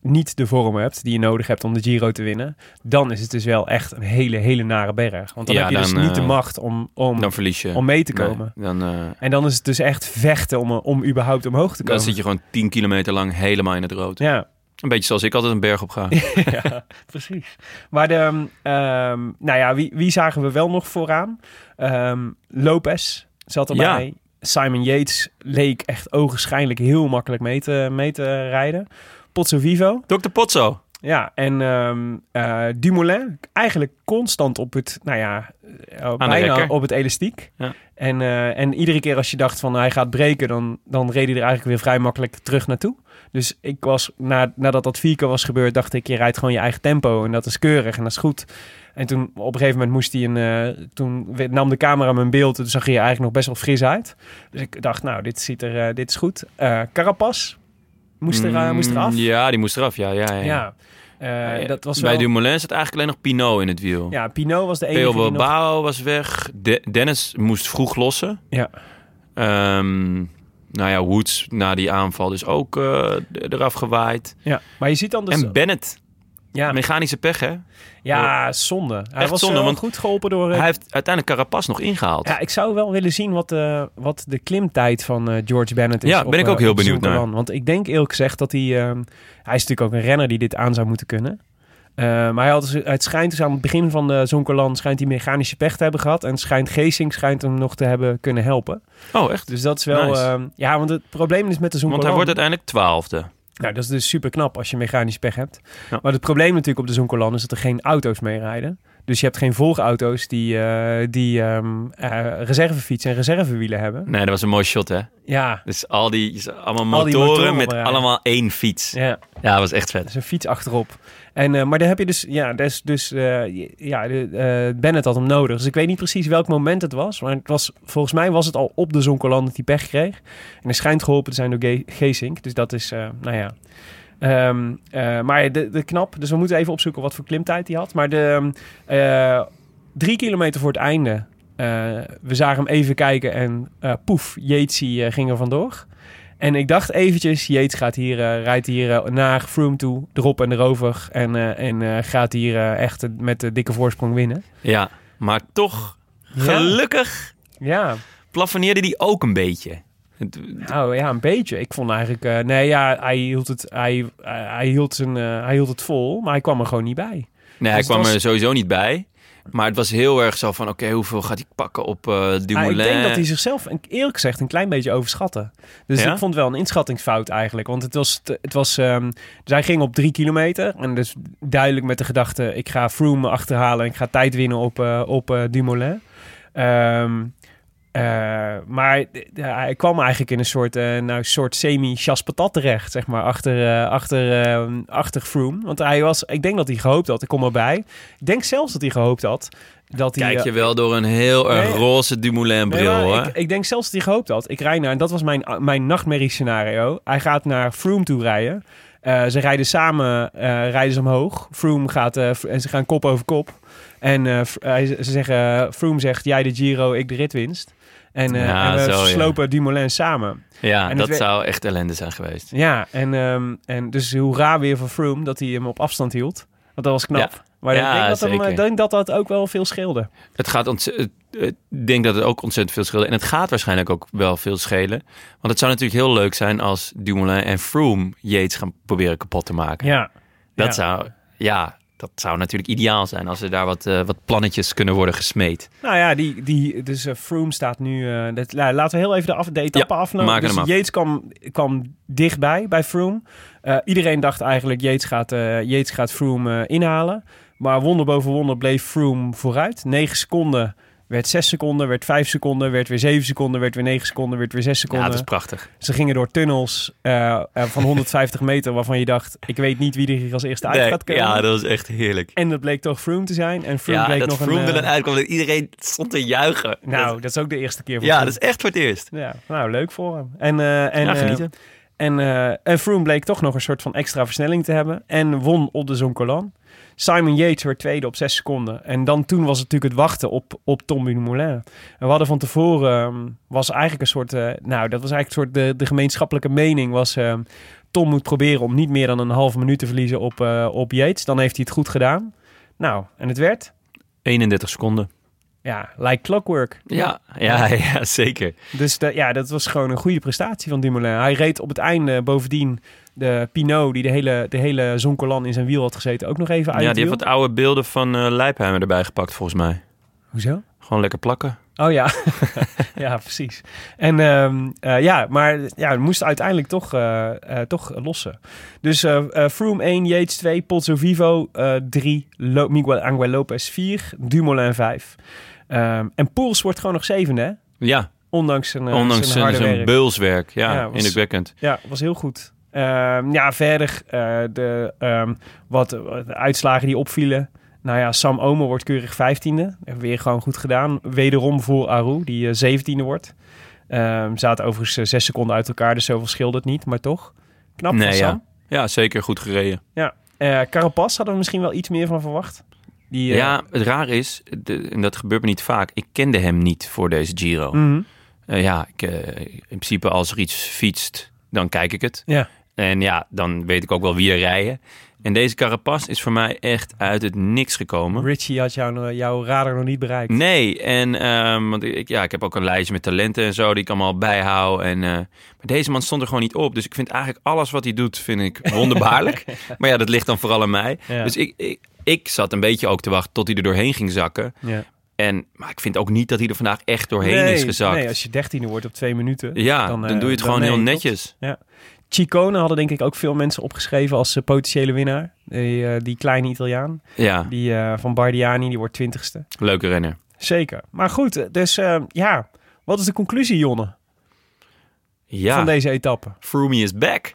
niet de vorm hebt die je nodig hebt om de Giro te winnen, dan is het dus wel echt een hele, hele nare berg. Want dan Ja, heb je dus dan, niet de eh, macht om, om, Dan verlies je. om mee te Nee, komen. dan, eh, En dan is het dus echt vechten om, om überhaupt omhoog te dan komen. zit je gewoon 10 kilometer lang helemaal in het rood. Ja, Een beetje zoals ik altijd een berg op ga. ja, precies. Maar de, ehm, nou ja, wie, wie zagen we wel nog vooraan? Ehm, Lopez zat erbij. Simon Yates leek echt ogenschijnlijk heel makkelijk mee te, mee te rijden. Pozzo Vivo. Dr. Potso. Ja, en ehm eh, Dumoulin eigenlijk constant op het, nou ja, eh, bijna rekker. op het elastiek. Ja. En, eh, en iedere keer als je dacht van hij gaat breken, dan, dan reed hij er eigenlijk weer vrij makkelijk terug naartoe. Dus ik was, na, nadat dat vier keer was gebeurd, dacht ik, je rijdt gewoon je eigen tempo en dat is keurig en dat is goed. En toen op een gegeven moment moest hij een, toen nam de camera mijn beeld, en toen zag hij er eigenlijk nog best wel fris uit. Dus ik dacht, nou, dit, ziet er, dit is goed. Carapaz moest, er, eh, moest eraf. Mm, Ja, die moest eraf. Ja, ja, ja. Ja, Eh, dat was Bij wel... Dumoulin zat eigenlijk alleen nog Pinot in het wiel. Ja, Pinot was de enige nog... Bilbao was weg. De- Dennis moest vroeg lossen. Ja. Ehm, nou ja, Woods na die aanval dus ook eh, d- eraf gewaaid. Ja, maar je ziet dan dus... en Bennett, ja, mechanische pech hè? ja, zonde. Hij Echt was zonde, wel want goed geholpen door... eh, Hij heeft uiteindelijk Carapaz nog ingehaald. Ja, ik zou wel willen zien wat, de wat de klimtijd van eh, George Bennett is. Ja, op, ben ik eh, ook heel benieuwd Zoncolan. Want ik denk eerlijk gezegd dat hij... ehm, hij is natuurlijk ook een renner die dit aan zou moeten kunnen. Eh, maar hij had, dus- het schijnt dus aan het begin van de Zoncolan... schijnt hij mechanische pech te hebben gehad. En schijnt Geesink schijnt hem nog te hebben kunnen helpen. Oh, echt? Dus dat is wel... Nice. ehm, ja, want het probleem is met de Zoncolan... Want hij wordt uiteindelijk twaalfde. Nou, dat is dus super knap als je mechanisch pech hebt. Ja. Maar het probleem natuurlijk op de Zoncolan is dat er geen auto's mee rijden. Dus je hebt geen volgauto's die, eh, die reservefietsen en reservewielen hebben. Nee, dat was een mooi shot hè. Ja, Dus al die, allemaal Al die motoren, met rijden. allemaal één fiets. Ja, ja, dat was echt vet. is een fiets achterop. En, eh, maar daar heb je dus, ja, dus, dus ja, de, Bennett had hem nodig. Dus ik weet niet precies welk moment het was. Maar het was, volgens mij was het al op de Zoncolan dat hij pech kreeg. En hij schijnt geholpen te zijn door Ge- Geesink. Dus dat is, nou ja... Ehm, eh, maar de, de knap, dus we moeten even opzoeken wat voor klimtijd hij had. Maar de eh, drie kilometer voor het einde, eh, we zagen hem even kijken en poef, eh, ging er vandoor. En ik dacht eventjes, Yates gaat hier, rijdt hier naar Froome toe, erop en erover. En, en gaat hier echt met de dikke voorsprong winnen. Ja, maar toch, gelukkig Ja, plafonneerde die ook een beetje. Nou ja, een beetje. Ik vond eigenlijk, eh, nee ja, hij hield, het, hij, hij, hield zijn, eh, hij hield het vol, maar hij kwam er gewoon niet bij. Nee, hij Dus kwam was- er sowieso niet bij. Maar het was heel erg zo van, oké, hoeveel gaat hij pakken op eh Ah, Dumoulin? ik denk dat hij zichzelf, eerlijk gezegd, een klein beetje overschatte. Dus Ja? ik vond wel een inschattingsfout eigenlijk. Want het was, het was ehm, dus hij ging op drie kilometer. En dus duidelijk met de gedachte, ik ga Froome achterhalen. En ik ga tijd winnen op, eh, op eh, Dumoulin. Ehm, eh, maar hij kwam eigenlijk in een soort, eh, nou, soort semi-chas patat terecht, zeg maar, achter, eh, achter, eh, achter Froome. Want hij was, ik denk dat hij gehoopt had, ik kom erbij. Ik denk zelfs dat hij gehoopt had dat hij... Kijk je wel door een heel erg Nee. roze Dumoulin bril, Nee, maar hoor. ik, ik denk zelfs dat hij gehoopt had. Ik rij naar, en dat was mijn, mijn nachtmerrie scenario. Hij gaat naar Froome toe rijden. Ze rijden samen, rijden ze omhoog. Froome gaat, en ze gaan kop over kop. En ze zeggen, Froome zegt, jij de Giro, ik de ritwinst. En, eh, Ja, en we zo, ja. slopen Dumoulin samen. Ja, En dat we- zou echt ellende zijn geweest. Ja, en, ehm, en dus hoe raar weer van Froome dat hij hem op afstand hield. Want dat was knap. Ja. Maar ik denk dat, hem, ik denk dat dat ook wel veel scheelde. Het gaat ontzettend. Ik denk dat het ook ontzettend veel scheelt. En het gaat waarschijnlijk ook wel veel schelen. Want het zou natuurlijk heel leuk zijn als Dumoulin en Froome Yates gaan proberen kapot te maken. Ja. Dat zou, ja, dat zou natuurlijk ideaal zijn als er daar wat, eh, wat plannetjes kunnen worden gesmeed. Nou ja, die, die, dus eh, Froome staat nu... eh, dat, nou, laten we heel even de, af, de etappe Ja, aflopen. maken Dus af. Yates kwam, kwam dichtbij bij Froome. Iedereen dacht eigenlijk Yates gaat, Yates gaat Froome inhalen. Maar wonder boven wonder bleef Froome vooruit. 9 seconden werd 6 seconden, werd 5 seconden, werd weer 7 seconden, werd weer 9 seconden, werd weer 6 Ja, seconden. dat is prachtig. Ze gingen door tunnels eh, eh, van 150 meter waarvan je dacht, ik weet niet wie er hier als eerste uit Nee, gaat komen. ja, dat was echt heerlijk. En dat bleek toch Froome te zijn. En Froome Ja, bleek dat nog Froome een... er eh, dan uitkwam. Dat iedereen stond te juichen. nou, Dat- dat is ook de eerste keer voor ja, Froome. dat is echt voor het eerst. Ja, nou, leuk voor hem. En, eh, en, ja, genieten. en, en Froome bleek toch nog een soort van extra versnelling te hebben. En won op de Zoncolan. Simon Yates werd tweede op zes seconden. En dan toen was het natuurlijk het wachten op, op Tom Dumoulin. En we hadden van tevoren, ehm, was eigenlijk een soort... eh, nou, dat was eigenlijk een soort de, de gemeenschappelijke mening was... ehm, Tom moet proberen om niet meer dan een halve minuut te verliezen op, eh, op Yates. Dan heeft hij het goed gedaan. Nou, en het werd... 31 seconden. Ja, like clockwork. Ja, ja, ja, zeker. Dus de- ja, dat was gewoon een goede prestatie van Dumoulin. Hij reed op het einde bovendien de Pinot, die de hele, de hele Zoncolan in zijn wiel had gezeten, ook nog even uit Ja, die heeft wat oude beelden van eh Leipheimer erbij gepakt, volgens mij. Hoezo? Gewoon lekker plakken. Oh ja, ja, precies. En ehm, eh, ja, maar ja, het moest uiteindelijk toch, eh, toch lossen. Dus Froome 1, Yates 2, Pozzo Vivo eh 3, Lo- Miguel Angel Lopez 4, Dumoulin 5. Ehm, en Poels wordt gewoon nog zevende, hè? Ja, Ondanks zijn, ondanks zijn zijn, harde zijn werk. beulswerk. Ja, Ja, was- indrukwekkend. Ja, was heel goed. Ehm, ja, verder eh, de, ehm, wat, de uitslagen die opvielen. Nou ja, Sam Omer wordt keurig vijftiende. Weer gewoon goed gedaan. Wederom voor Aru, die zeventiende wordt. Ehm zaten overigens eh, zes seconden uit elkaar, dus zoveel scheelde het niet. Maar toch, knap van Nee, Sam. ja. ja, zeker goed gereden. Ja. Eh, Carapaz hadden we misschien wel iets meer van verwacht. Die, eh, Ja, het raar is, de- en dat gebeurt me niet vaak, ik kende hem niet voor deze Giro. mhm. Eh, ja, ik, eh, in principe als er iets fietst, dan kijk ik het. Ja. En ja, dan weet ik ook wel wie er rijden. En deze Carapaz is voor mij echt uit het niks gekomen. Richie had jou, jouw radar nog niet bereikt. Nee, en ehm, want ik, ja, ik heb ook een lijstje met talenten en zo die ik allemaal bijhoud. En, eh, maar deze man stond er gewoon niet op. Dus ik vind eigenlijk alles wat hij doet, vind ik wonderbaarlijk. maar ja, dat ligt dan vooral aan mij. Ja. Dus ik, ik, ik zat een beetje ook te wachten tot hij er doorheen ging zakken. Ja. En, maar ik vind ook niet dat hij er vandaag echt doorheen nee, is gezakt. Nee, als je dertiende wordt op twee minuten. ja, dan, dan, eh, doe je het dan gewoon heel netjes. Chicone hadden denk ik ook veel mensen opgeschreven als eh, potentiële winnaar. Die, eh, die kleine Italiaan. Ja, Die eh, van Bardiani, die wordt twintigste. leuke renner. Zeker. Maar goed, dus ja. Wat is de conclusie, Jonne, Ja, van deze etappe? Froome is back.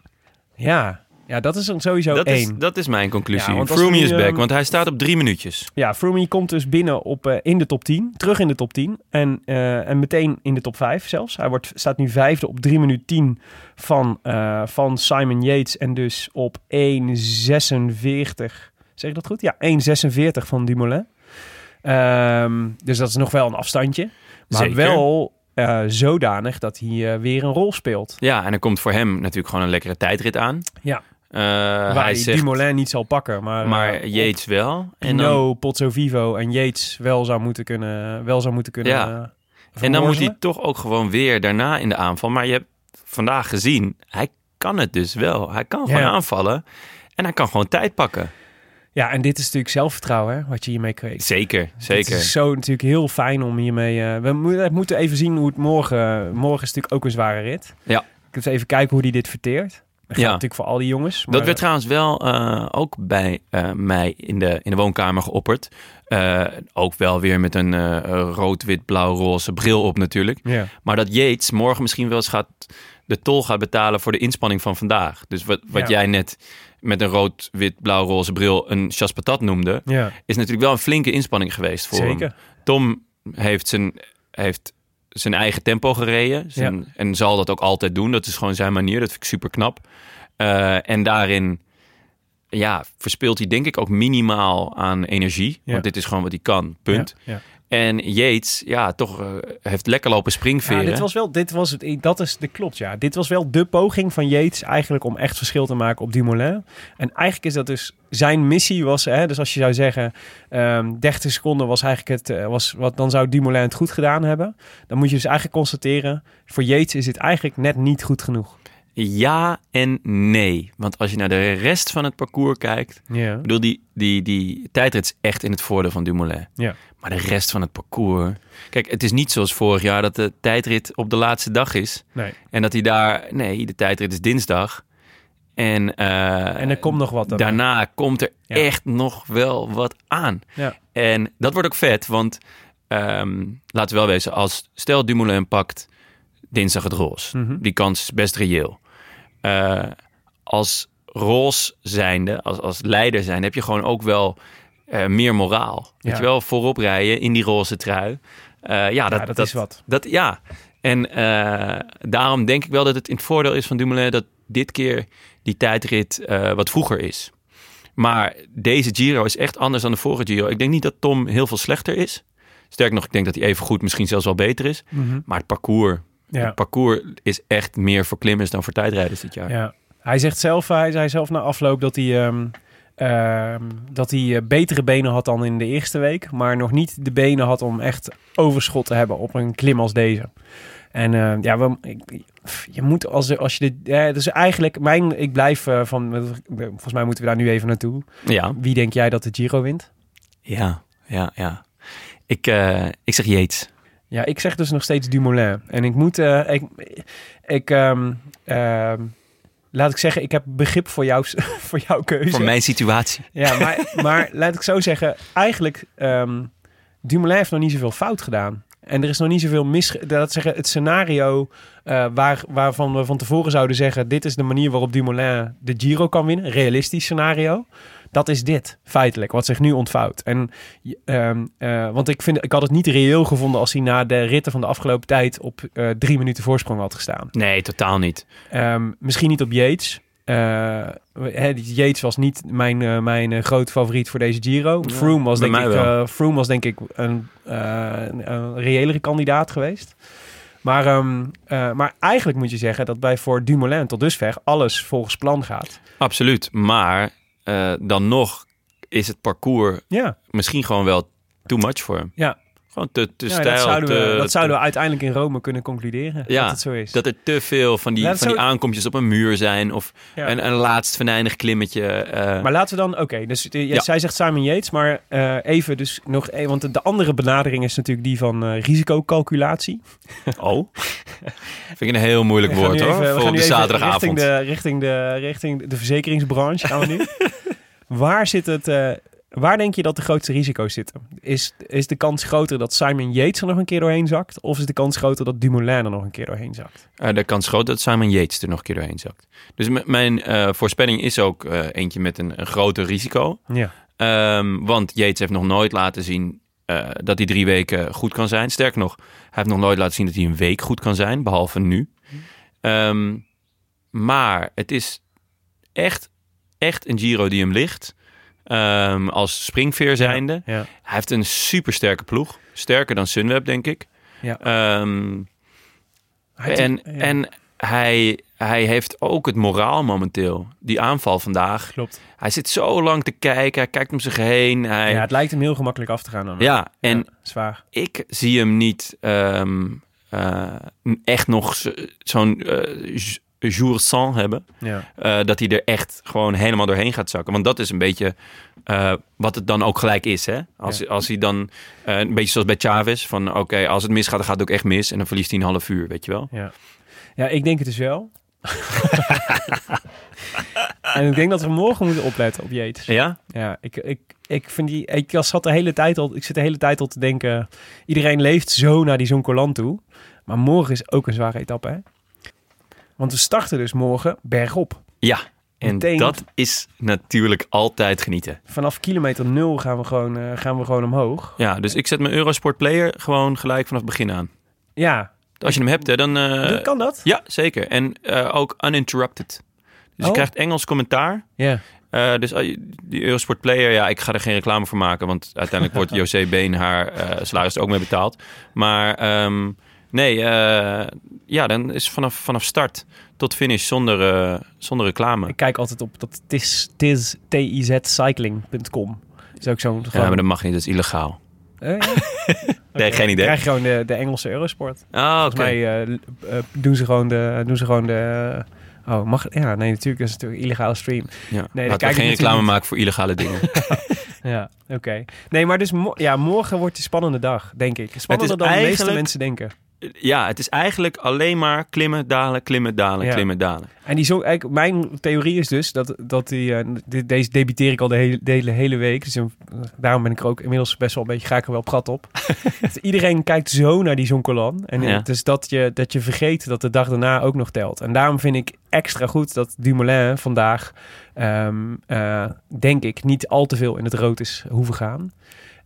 Ja, ja dat is dan sowieso Dat is, één. dat is mijn conclusie. Ja, Froome is back, want hij staat op drie minuutjes. Ja, Froome komt dus binnen op, eh, in de top 10. Terug in de top 10. En, eh, en meteen in de top 5 zelfs. Hij wordt, staat nu vijfde op 3 minuten 10 van, eh, van Simon Yates. En dus op 1,46. Zeg ik dat goed? Ja, 1,46 van Dumoulin. Ehm, dus dat is nog wel een afstandje. Maar Zeker. wel zodanig dat hij weer een rol speelt. Ja, en er komt voor hem natuurlijk gewoon een lekkere tijdrit aan. Ja. Eh, Waar hij hij zegt, Dumoulin niet zal pakken. Maar, maar eh, Yates wel. En dan, Pozzo Vivo en Yates wel zou moeten kunnen, wel zou moeten kunnen Ja. eh, en dan moet hij toch ook gewoon weer daarna in de aanval. Maar je hebt vandaag gezien, hij kan het dus wel. Hij kan gewoon Ja. aanvallen. En hij kan gewoon tijd pakken. Ja, en dit is natuurlijk zelfvertrouwen hè, wat je hiermee kweekt. Zeker, zeker. Het is zo natuurlijk heel fijn om hiermee... we mo- we moeten even zien hoe het morgen... Morgen is natuurlijk ook een zware rit. Ja. Ik moet even kijken hoe die dit verteert. Dat Ja. natuurlijk voor al die jongens. Maar, Dat werd trouwens wel eh, ook bij eh, mij in de, in de woonkamer geopperd. Eh, ook wel weer met een rood, wit, blauw, roze bril op natuurlijk. Ja. Maar dat Yates morgen misschien wel eens gaat, de tol gaat betalen voor de inspanning van vandaag. Dus wat, wat Ja. jij net met een rood, wit, blauw, roze bril een chasse patat noemde... ja, is natuurlijk wel een flinke inspanning geweest voor hem. zeker. Tom heeft zijn, heeft zijn eigen tempo gereden. Zijn, En zal dat ook altijd doen. Dat is gewoon zijn manier. Dat vind ik super knap. Eh, en daarin ja, verspeelt hij denk ik ook minimaal aan energie. Ja. Want dit is gewoon wat hij kan. Punt. Ja, ja. En Yates, ja, toch eh, heeft lekker lopen springveren. Ja, dit was wel, dit was het, dat is, de klopt ja. Dit was wel de poging van Yates eigenlijk om echt verschil te maken op Dumoulin. En eigenlijk is dat dus zijn missie was, hè, dus als je zou zeggen, ehm 30 seconden was eigenlijk het, eh, was wat dan zou Dumoulin het goed gedaan hebben. Dan moet je dus eigenlijk constateren, voor Yates is het eigenlijk net niet goed genoeg. Ja en nee. Want als je naar de rest van het parcours kijkt... Ja. Ik bedoel, die, die, die tijdrit is echt in het voordeel van Dumoulin. Ja. Maar de rest van het parcours... Kijk, het is niet zoals vorig jaar dat de tijdrit op de laatste dag is. Nee. En dat hij daar... Nee, de tijdrit is dinsdag. En, eh, En er komt nog wat daarna. daarna komt er Ja. echt nog wel wat aan. Ja. En dat wordt ook vet, want ehm, laten we wel wezen, als stel Dumoulin pakt dinsdag het roze. Mhm. Die kans is best reëel. Eh, als roze zijnde, als, als leider zijn, heb je gewoon ook wel eh, meer moraal. Weet Ja. je wel, voorop rijden in die roze trui. Eh, ja, dat, Ja, dat is wat. Dat, ja, en daarom denk ik wel dat het in het voordeel is van Dumoulin dat dit keer die tijdrit wat vroeger is. Maar deze Giro is echt anders dan de vorige Giro. Ik denk niet dat Tom heel veel slechter is. Sterker nog, ik denk dat hij even goed, misschien zelfs wel beter is. Maar het parcours, Ja. het parcours is echt meer voor klimmers dan voor tijdrijders dit jaar. Ja. Hij zegt zelf, hij zei zelf na afloop dat hij, ehm, ehm, dat hij eh, betere benen had dan in de eerste week. Maar nog niet de benen had om echt overschot te hebben op een klim als deze. En eh, ja, we, ik- je moet als, als je dit... Ja, dus eigenlijk, mijn, ik blijf eh, van... Volgens mij moeten we daar nu even naartoe. Ja, Wie denk jij dat de Giro wint? ja, ja, ja. Ik, eh, ik zeg Yates. Ja, ik zeg dus nog steeds Dumoulin. En ik moet... eh, ik, ik, ehm, ehm, laat ik zeggen, ik heb begrip voor, jou, voor jouw keuze. Voor mijn situatie. Ja, maar, maar laat ik zo zeggen, eigenlijk ehm Dumoulin heeft nog niet zoveel fout gedaan. En er is nog niet zoveel mis... Dat zeggen, het scenario eh, waar, waarvan we van tevoren zouden zeggen... dit is de manier waarop Dumoulin de Giro kan winnen. Realistisch scenario. Dat is dit, feitelijk, wat zich nu ontvouwt. En, ehm, eh, want ik, vind, ik had het niet reëel gevonden... als hij na de ritten van de afgelopen tijd... op eh, drie minuten voorsprong had gestaan. Nee, totaal niet. Ehm, misschien niet op Yates. Eh, hè, die Yates was niet mijn, eh, mijn eh, grote favoriet voor deze Giro. Ja, Froome, was denk ik, eh, Froome was denk ik een, eh, een, reëlere kandidaat geweest. Maar, ehm, eh, maar eigenlijk moet je zeggen dat bij voor Dumoulin tot dusver alles volgens plan gaat. Absoluut. Maar eh, dan nog is het parcours Ja, misschien gewoon wel too much voor hem. ja. Gewoon te, te ja stijl. dat, zouden we, dat zouden we uiteindelijk in Rome kunnen concluderen. Ja, dat het zo is. Dat er te veel van die, van die aankomstjes op een muur zijn. Of Ja. een, een laatst venijnig klimmetje. eh, Maar laten we dan, oké, dus eh, Ja. zij zegt Simon Yates, maar eh, even dus nog, eh, want de, de andere benadering is natuurlijk die van eh, risicocalculatie. Oh. Vind ik een heel moeilijk woord hoor. voor de zaterdagavond. Richting de, richting, de, richting de verzekeringsbranche gaan we nu. waar zit het, waar denk je dat de grootste risico's zitten? Is, is de kans groter dat Simon Yates er nog een keer doorheen zakt? Of is de kans groter dat Dumoulin er nog een keer doorheen zakt? Eh, de kans groot dat Simon Yates er nog een keer doorheen zakt. Dus mijn eh, voorspelling is ook eh, eentje met een, een groter risico. Ja. Ehm, want Yates heeft nog nooit laten zien dat hij drie weken goed kan zijn. Sterker nog, hij heeft nog nooit laten zien dat hij een week goed kan zijn, behalve nu. Ehm, maar het is echt, echt een Giro die hem ligt. Ehm, als springveer zijnde. Ja. Hij heeft een supersterke ploeg. Sterker dan Sunweb, denk ik. Ja. Ehm, Hij- en, ja, en hij, hij heeft ook het moraal momenteel. Die aanval vandaag. klopt. Hij zit zo lang te kijken. Hij kijkt om zich heen. Hij, Ja, het lijkt hem heel gemakkelijk af te gaan dan. ja, en zwaar. ik zie hem niet ehm, eh, echt nog zo- zo'n eh, jour sans hebben. Ja. Eh, dat hij er echt gewoon helemaal doorheen gaat zakken. Want dat is een beetje eh, wat het dan ook gelijk is. Hè? Als, Ja. als hij dan, eh, een beetje zoals bij Chavez, van oké, als het misgaat, dan gaat het ook echt mis. En dan verliest hij een half uur, weet je wel. Ja. ja, ik denk het dus wel. en ik denk dat we morgen moeten opletten op Yates. Ja? Ja, ik, ik, ik vind die. Ik zat de hele tijd al. Ik zit de hele tijd al te denken. Iedereen leeft zo naar die Zoncolan toe. Maar morgen is ook een zware etappe. Hè? Want we starten dus morgen bergop. Ja. En Meteen. dat is natuurlijk altijd genieten. Vanaf kilometer nul gaan we gewoon, eh, gaan we gewoon omhoog. Ja, dus ik zet mijn Eurosport Player gewoon gelijk vanaf het begin aan. Ja, Als je hem hebt, hè, dan... eh, kan dat? Ja, zeker. En eh, ook uninterrupted. Dus je Oh. krijgt Engels commentaar. Ja. Eh, dus die Eurosport Player, ja, ik ga er geen reclame voor maken, want uiteindelijk wordt José Been haar eh, salaris er ook mee betaald. Maar ehm, nee, eh, ja, dan is vanaf, vanaf start tot finish zonder, eh, zonder reclame. Ik kijk altijd op dat tis, tis, tizcycling.com. is ook zo'n... Ja, maar dat mag niet, dat is illegaal. Ja? Nee, Oké. geen idee. krijg je gewoon de, de Engelse Eurosport. Ah, oké. Eh, doen ze gewoon de... Doen ze gewoon de oh, mag... Ja, nee, natuurlijk. Dat is natuurlijk een illegale stream. Ja. daar Laten kijk geen reclame niet. maken voor illegale dingen. Ja, oké. Nee, maar dus mo- ja, morgen wordt een spannende dag, denk ik. Spannender dan de meeste mensen denken. Ja, het is eigenlijk alleen maar klimmen, dalen, klimmen, dalen, Ja. klimmen, dalen. En die zo, eigenlijk, mijn theorie is dus dat, dat die, eh, dit- deze debuteer ik al de hele, de hele, hele week. Dus eh, daarom ben ik er ook inmiddels best wel een beetje, ga ik er wel op gat op. Dat iedereen kijkt zo naar die Zoncolan. En Ja. eh, dus dat je, dat je vergeet dat de dag daarna ook nog telt. En daarom vind ik extra goed dat Dumoulin vandaag, ehm, eh, denk ik, niet al te veel in het rood is hoeven gaan.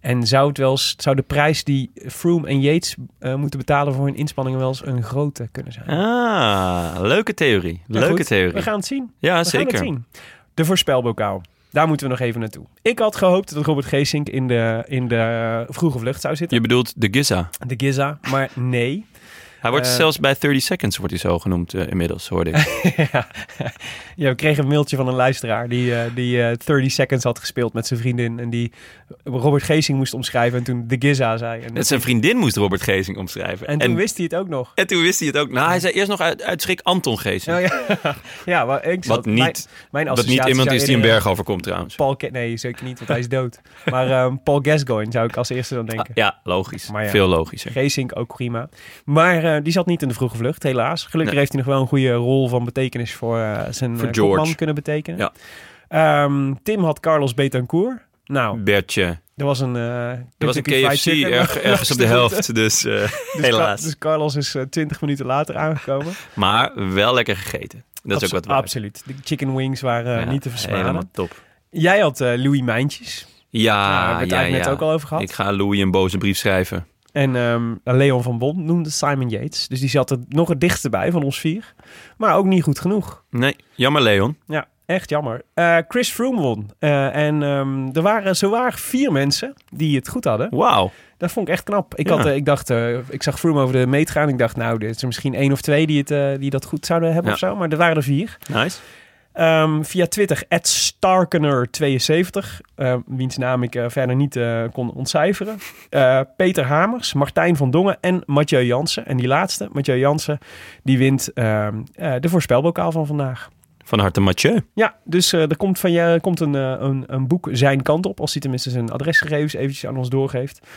En zou, het wel eens, zou de prijs die Froome en Yates eh, moeten betalen voor hun inspanningen wel eens een grote kunnen zijn? Ah, leuke theorie. Ja, Leuke goed. theorie. We gaan het zien. ja, We gaan zeker. het zien. De voorspelbokaal. Daar moeten we nog even naartoe. Ik had gehoopt dat Robert Geesink in de, in de vroege vlucht zou zitten. Je bedoelt de Giza. De Giza. Maar nee. Hij wordt Eh, zelfs bij 30 Seconds wordt hij zo genoemd eh, inmiddels, hoorde ik. ja. ja, we kregen een mailtje van een luisteraar die, eh, die eh 30 Seconds had gespeeld met zijn vriendin. En die Robert Geesing moest omschrijven en toen de Giza zei. En, zijn vriendin moest Robert Gezing omschrijven. en toen wist hij het ook nog. en toen wist hij het ook. Nou, hij zei eerst nog uit, uit schrik Anton Gezing. Oh, ja. ja, maar ik Wat niet- Mijn, mijn dat niet iemand is die een berg overkomt trouwens. Paul nee, zeker niet, want hij is dood. maar ehm, Paul Gascoigne zou ik als eerste dan denken. Ah, ja, logisch. Maar ja. Veel logischer. Geesink ook prima. Maar eh, die zat niet in de vroege vlucht, helaas. Gelukkig Nee. heeft hij nog wel een goede rol van betekenis voor eh, zijn Voor eh, George. kopman kunnen betekenen. Ja. Ehm, Tim had Carlos Betancourt. Nou, Bertje. er was een... eh Er was een KFC erg, ergens op de helft, dus, eh, Dus, helaas. Dus Carlos is eh, 20 minuten later aangekomen. Maar wel lekker gegeten. Dat is ook wat waard. Absoluut. De chicken wings waren Ja, niet te versmaden. Helemaal top. Jij had Louis Mijntjes. Ja, Daar hebben we het ja, eigenlijk ja. net ook al over gehad. Ik ga Louis een boze brief schrijven. En ehm, Leon van Bon noemde Simon Yates. Dus die zat er nog het dichtst bij van ons vier. Maar ook niet goed genoeg. Nee, jammer Leon. Ja, echt jammer. Eh, Chris Froome won. Eh, en ehm, er waren zowaar vier mensen die het goed hadden. Wauw. Dat vond ik echt knap. Ik, Ja. had, eh, ik dacht, ik zag Froome over de meet gaan. Ik dacht, nou, er is er misschien één of twee die, het, die dat goed zouden hebben Ja. of zo. Maar er waren er vier. Nice. Ehm, via Twitter, Starkener72, eh, wiens naam ik eh, verder niet eh, kon ontcijferen. Peter Hamers, Martijn van Dongen en Mathieu Jansen. En die laatste, Mathieu Jansen, die wint ehm, eh, de voorspelbokaal van vandaag. Van harte Mathieu. Ja, dus er komt, van je, komt een, een, een boek zijn kant op, als hij tenminste zijn adresgegevens eventjes aan ons doorgeeft.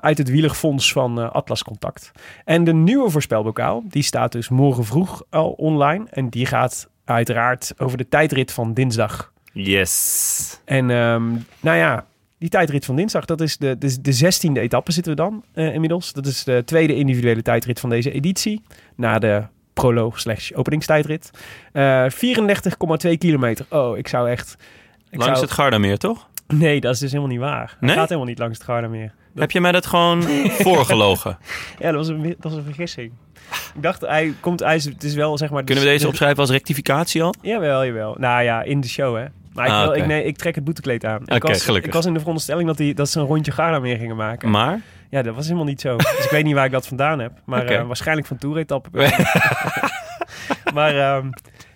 Uit het wielerfonds van Atlas Contact. En de nieuwe voorspelbokaal, die staat dus morgen vroeg al online. En die gaat uiteraard over de tijdrit van dinsdag. Yes. En ehm, nou ja, die tijdrit van dinsdag, dat is de, de, de 16e etappe zitten we dan eh, inmiddels. Dat is de tweede individuele tijdrit van deze editie. Na de proloog slash openingstijdrit. Eh 34,2 kilometer. Oh, ik zou echt... Ik Langs zou- het Gardameer, toch? Nee, dat is dus helemaal niet waar. Nee? gaat helemaal niet langs het Garda meer. Heb je mij dat gewoon voorgelogen? Ja, dat was een, dat was een vergissing. Ik dacht, hij komt... Hij is, het is wel, zeg maar... Kunnen we de- deze de- opschrijven als rectificatie al? Jawel, jawel. Nou ja, in de show, hè. Maar ik, Ah, ik, nee, ik trek het boetekleed aan. Ik Oké, was, gelukkig. Ik was in de veronderstelling dat, die, dat ze een rondje Garda meer gingen maken. Maar? Ja, dat was helemaal niet zo. Dus ik weet niet waar ik dat vandaan heb. Maar eh, waarschijnlijk van toeretappen. maar ehm,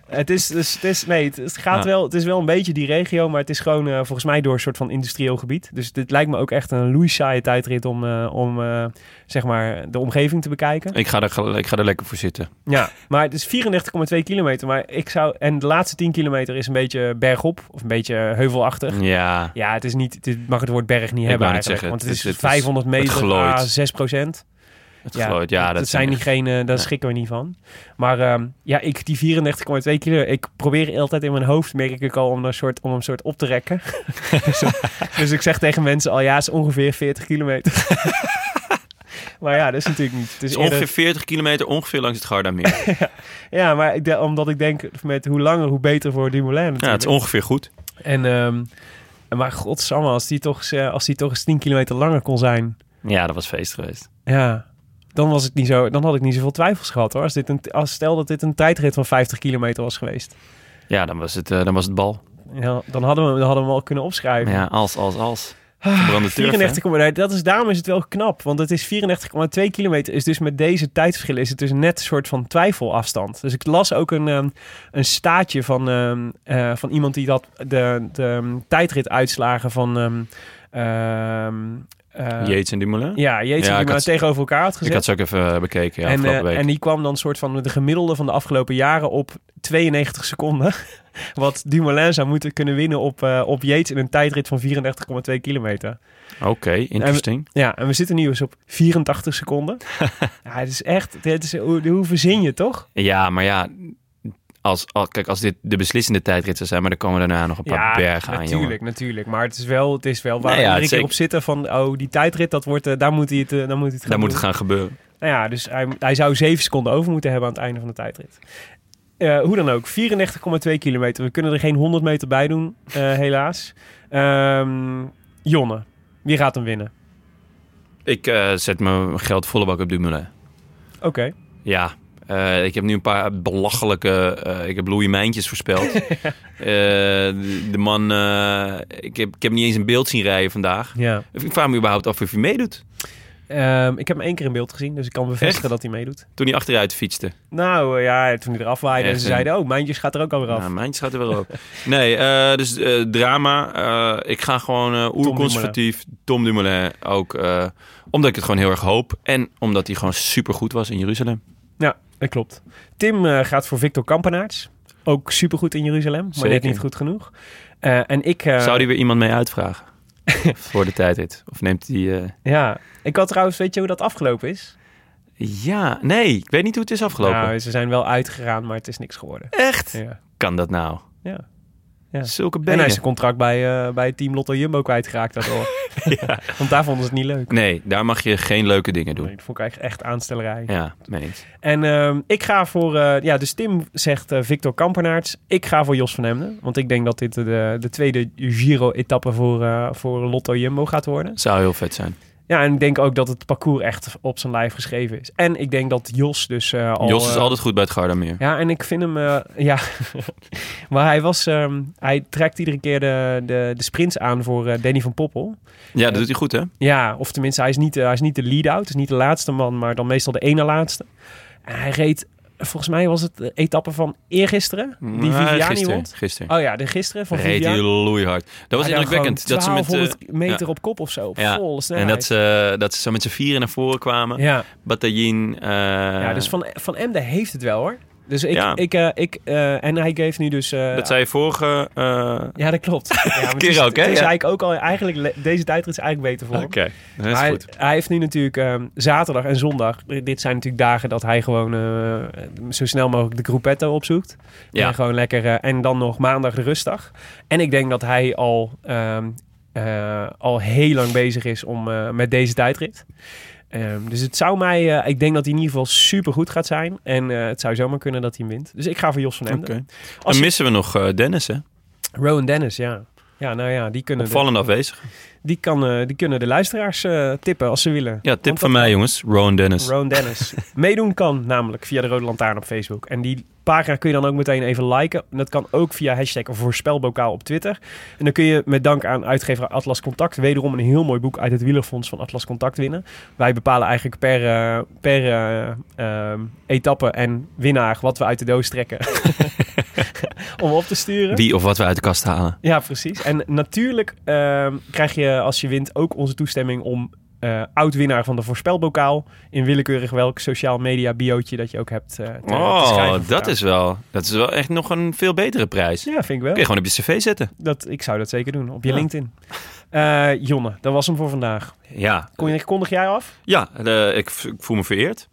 het is dus, het is, nee, het, het gaat wel, het is wel een beetje die regio, maar het is gewoon eh, volgens mij door een soort van industrieel gebied. Dus dit lijkt me ook echt een Louis saaie tijdrit om, eh, om eh, zeg maar de omgeving te bekijken. Ik ga, er, ik ga er lekker voor zitten. Ja, maar het is 34,2 kilometer. Maar ik zou, en de laatste 10 kilometer is een beetje bergop of een beetje heuvelachtig. Ja. Ja, het is niet, het is- mag het woord berg niet Ik hebben eigenlijk. zeggen, want het het is, is- het is 500 meter glooit. à 6 procent. Het geloof, ja, dat, dat zijn niet geen, eh, daar Nee. schrikken we niet van. Maar ehm, ja, ik die 34,2 kilo, ik probeer altijd in mijn hoofd, merk ik al, om een soort, om een soort op te rekken. dus, dus ik zeg tegen mensen al, ja, het is ongeveer 40 kilometer. maar ja, dat is natuurlijk niet. Het is ongeveer eerder- 40 kilometer ongeveer langs het Gardameer. ja, maar ik, omdat ik denk, met hoe langer, hoe beter voor Dumoulin ja, natuurlijk. het is ongeveer goed. En, ehm, maar godsamme, als die, toch, eh, als die toch eens 10 kilometer langer kon zijn, Ja, dat was feest geweest. ja, dan, was het niet zo, dan had ik niet zoveel twijfels gehad hoor. Als dit een, als, stel dat dit een tijdrit van 50 kilometer was geweest. Ja, dan was het, eh, dan was het bal. Ja, dan hadden we, dan hadden we hem al kunnen opschrijven. Ja, als, als, als. Ah, Verbrande turf, hè? 94, nee, dat is, daarom is het wel knap. Want het is 34,2 kilometer. Is dus met deze tijdsverschillen is het dus net een soort van twijfelafstand. Dus ik las ook een, ehm, een staatje van, ehm, eh, van iemand die dat de, de ehm, tijdrituitslagen van... ehm, eh, Yates en Dumoulin. Ja, ik maar had- tegenover elkaar had gezet. Ik had ze ook even eh, bekeken, ja, en, eh, week. en die kwam dan soort van de gemiddelde van de afgelopen jaren op 92 seconden. Wat Dumoulin zou moeten kunnen winnen op, eh, op Yates in een tijdrit van 34,2 kilometer. Oké, interesting. Ja, en we zitten nu eens op 84 seconden. ja, het is echt, het is, hoe, hoe verzin je toch? Ja, maar ja, als, als, kijk, als dit de beslissende tijdrit zou zijn, maar dan komen daarna nog een paar ja, bergen aan, natuurlijk, jongen. natuurlijk. Maar het is wel, het is wel waar Nee, ja, het iedere keer op zitten van, oh, die tijdrit, dat wordt, eh, daar moet hij het, eh, daar moet hij het gaan Daar moet het gaan gebeuren. Nou ja, dus hij, hij zou 7 seconden over moeten hebben aan het einde van de tijdrit. Eh, hoe dan ook, 94,2 kilometer. We kunnen er geen 100 meter bij doen, helaas. Ehm, Jonne, wie gaat hem winnen? Ik zet mijn geld volle bak op Dumoulin. Oké. Ja, eh, ik heb nu een paar belachelijke... eh, ik heb Louis Mijntjes voorspeld. Eh, de, de man... ik, heb, ik heb niet eens een beeld zien rijden vandaag. Ja. Ik vraag me überhaupt af of hij meedoet. Ehm, ik heb hem één keer in beeld gezien, dus ik kan bevestigen Echt? dat hij meedoet. Toen hij achteruit fietste. Nou ja, toen hij eraf waaide en ze zeiden, oh, Mijntjes gaat er ook alweer af. Nou, mijntjes gaat er wel op. nee, dus drama. Ik ga gewoon oerconservatief. Tom Dumoulin ook. omdat ik het gewoon heel erg hoop. En omdat hij gewoon supergoed was in Jeruzalem. Ja, dat klopt. Tim eh, gaat voor Victor Kampenaerts. Ook supergoed in Jeruzalem, maar net niet goed genoeg. Eh, en ik... eh, Zou die weer iemand mee uitvragen? Voor de tijdrit? Of neemt hij... Ja, ik had trouwens, weet je hoe dat afgelopen is? Ja, nee. Ik weet niet hoe het is afgelopen. Nou, ze zijn wel uitgegaan, maar het is niks geworden. Echt? Ja, Kan dat nou? ja. Ja. Zulke En hij is zijn contract bij, eh, bij team Lotto Jumbo kwijtgeraakt daardoor. Ja. Want daar vonden ze het niet leuk. Nee, daar mag je geen leuke dingen doen. Nee, dat vond ik eigenlijk echt aanstellerij. Ja, meen. En ehm, ik ga voor... eh, ja, dus Tim zegt eh, Victor Kampenaerts. Ik ga voor Jos van Emden. Want ik denk dat dit de, de tweede Giro-etappe voor, eh, voor Lotto Jumbo gaat worden. Zou heel vet zijn. Ja, en ik denk ook dat het parcours echt op zijn lijf geschreven is. En ik denk dat Jos dus eh, al... Jos is eh, altijd goed bij het Gardameer. Ja, en ik vind hem... eh, ja, maar hij was... ehm, hij trekt iedere keer de, de, de sprints aan voor Danny van Poppel. Ja, dat doet hij goed, hè? Ja, of tenminste, hij is niet, hij is niet de lead-out. Is niet de laatste man, maar dan meestal de ene laatste. En hij reed... Volgens mij was het de etappe van eergisteren. Die Viviani gisteren, won. Gisteren. Oh ja, de gisteren van Reed Viviani. loeihard. Dat was dan indrukwekkend. Dat ze met, 1200 meter ja. op kop of zo. Op Ja, volle en dat ze, dat ze zo met z'n vieren naar voren kwamen. Ja, eh, ja, dus van, van Emden heeft het wel hoor. Dus ik, Ja. ik, eh, ik eh, en hij geeft nu dus... eh, Dat zei je vorige... Ja, dat klopt. Ja, Keer is, ook, hè? Ja. eigenlijk ook al... Eigenlijk, deze tijdrit is eigenlijk beter voor Oké, hem. dat is hij, goed. hij heeft nu natuurlijk ehm, zaterdag en zondag. Dit zijn natuurlijk dagen dat hij gewoon zo snel mogelijk de groepetto opzoekt. Ja. En gewoon lekker. en dan nog maandag de rustdag. En ik denk dat hij al, ehm, eh, al heel lang bezig is om, met deze tijdrit. Ehm, dus het zou mij, eh, ik denk dat hij in ieder geval super goed gaat zijn. En eh, het zou zomaar kunnen dat hij wint. Dus ik ga voor Jos van Emden. Dan missen we nog eh, Dennis, hè? Rowan Dennis, ja. Ja, nou ja, die kunnen, de, Opvallend afwezig. Die kan, eh, die kunnen de luisteraars eh, tippen als ze willen. Ja, tip van mij, jongens. Rowan Dennis. Rowan Dennis. Meedoen kan namelijk via de Rode Lantaarn op Facebook. En die pagina kun je dan ook meteen even liken. En dat kan ook via hashtag voorspelbokaal op Twitter. En dan kun je met dank aan uitgever Atlas Contact... wederom een heel mooi boek uit het wielerfonds van Atlas Contact winnen. Wij bepalen eigenlijk per, eh, per etappe en winnaar wat we uit de doos trekken. Om op te sturen. Wie of wat we uit de kast halen. Ja, precies. En natuurlijk ehm, krijg je als je wint ook onze toestemming om eh oud-winnaar van de voorspelbokaal in willekeurig welk sociaal media biootje dat je ook hebt eh, te, Oh, dat is, wel, dat is wel echt nog een veel betere prijs. Ja, vind ik wel. Kun je gewoon op je cv zetten. Dat, ik zou dat zeker doen, op je Ja. LinkedIn. Eh, Jonne, dat was hem voor vandaag. Ja, Kon je, kondig jij af? Ja, de- ik, ik voel me vereerd.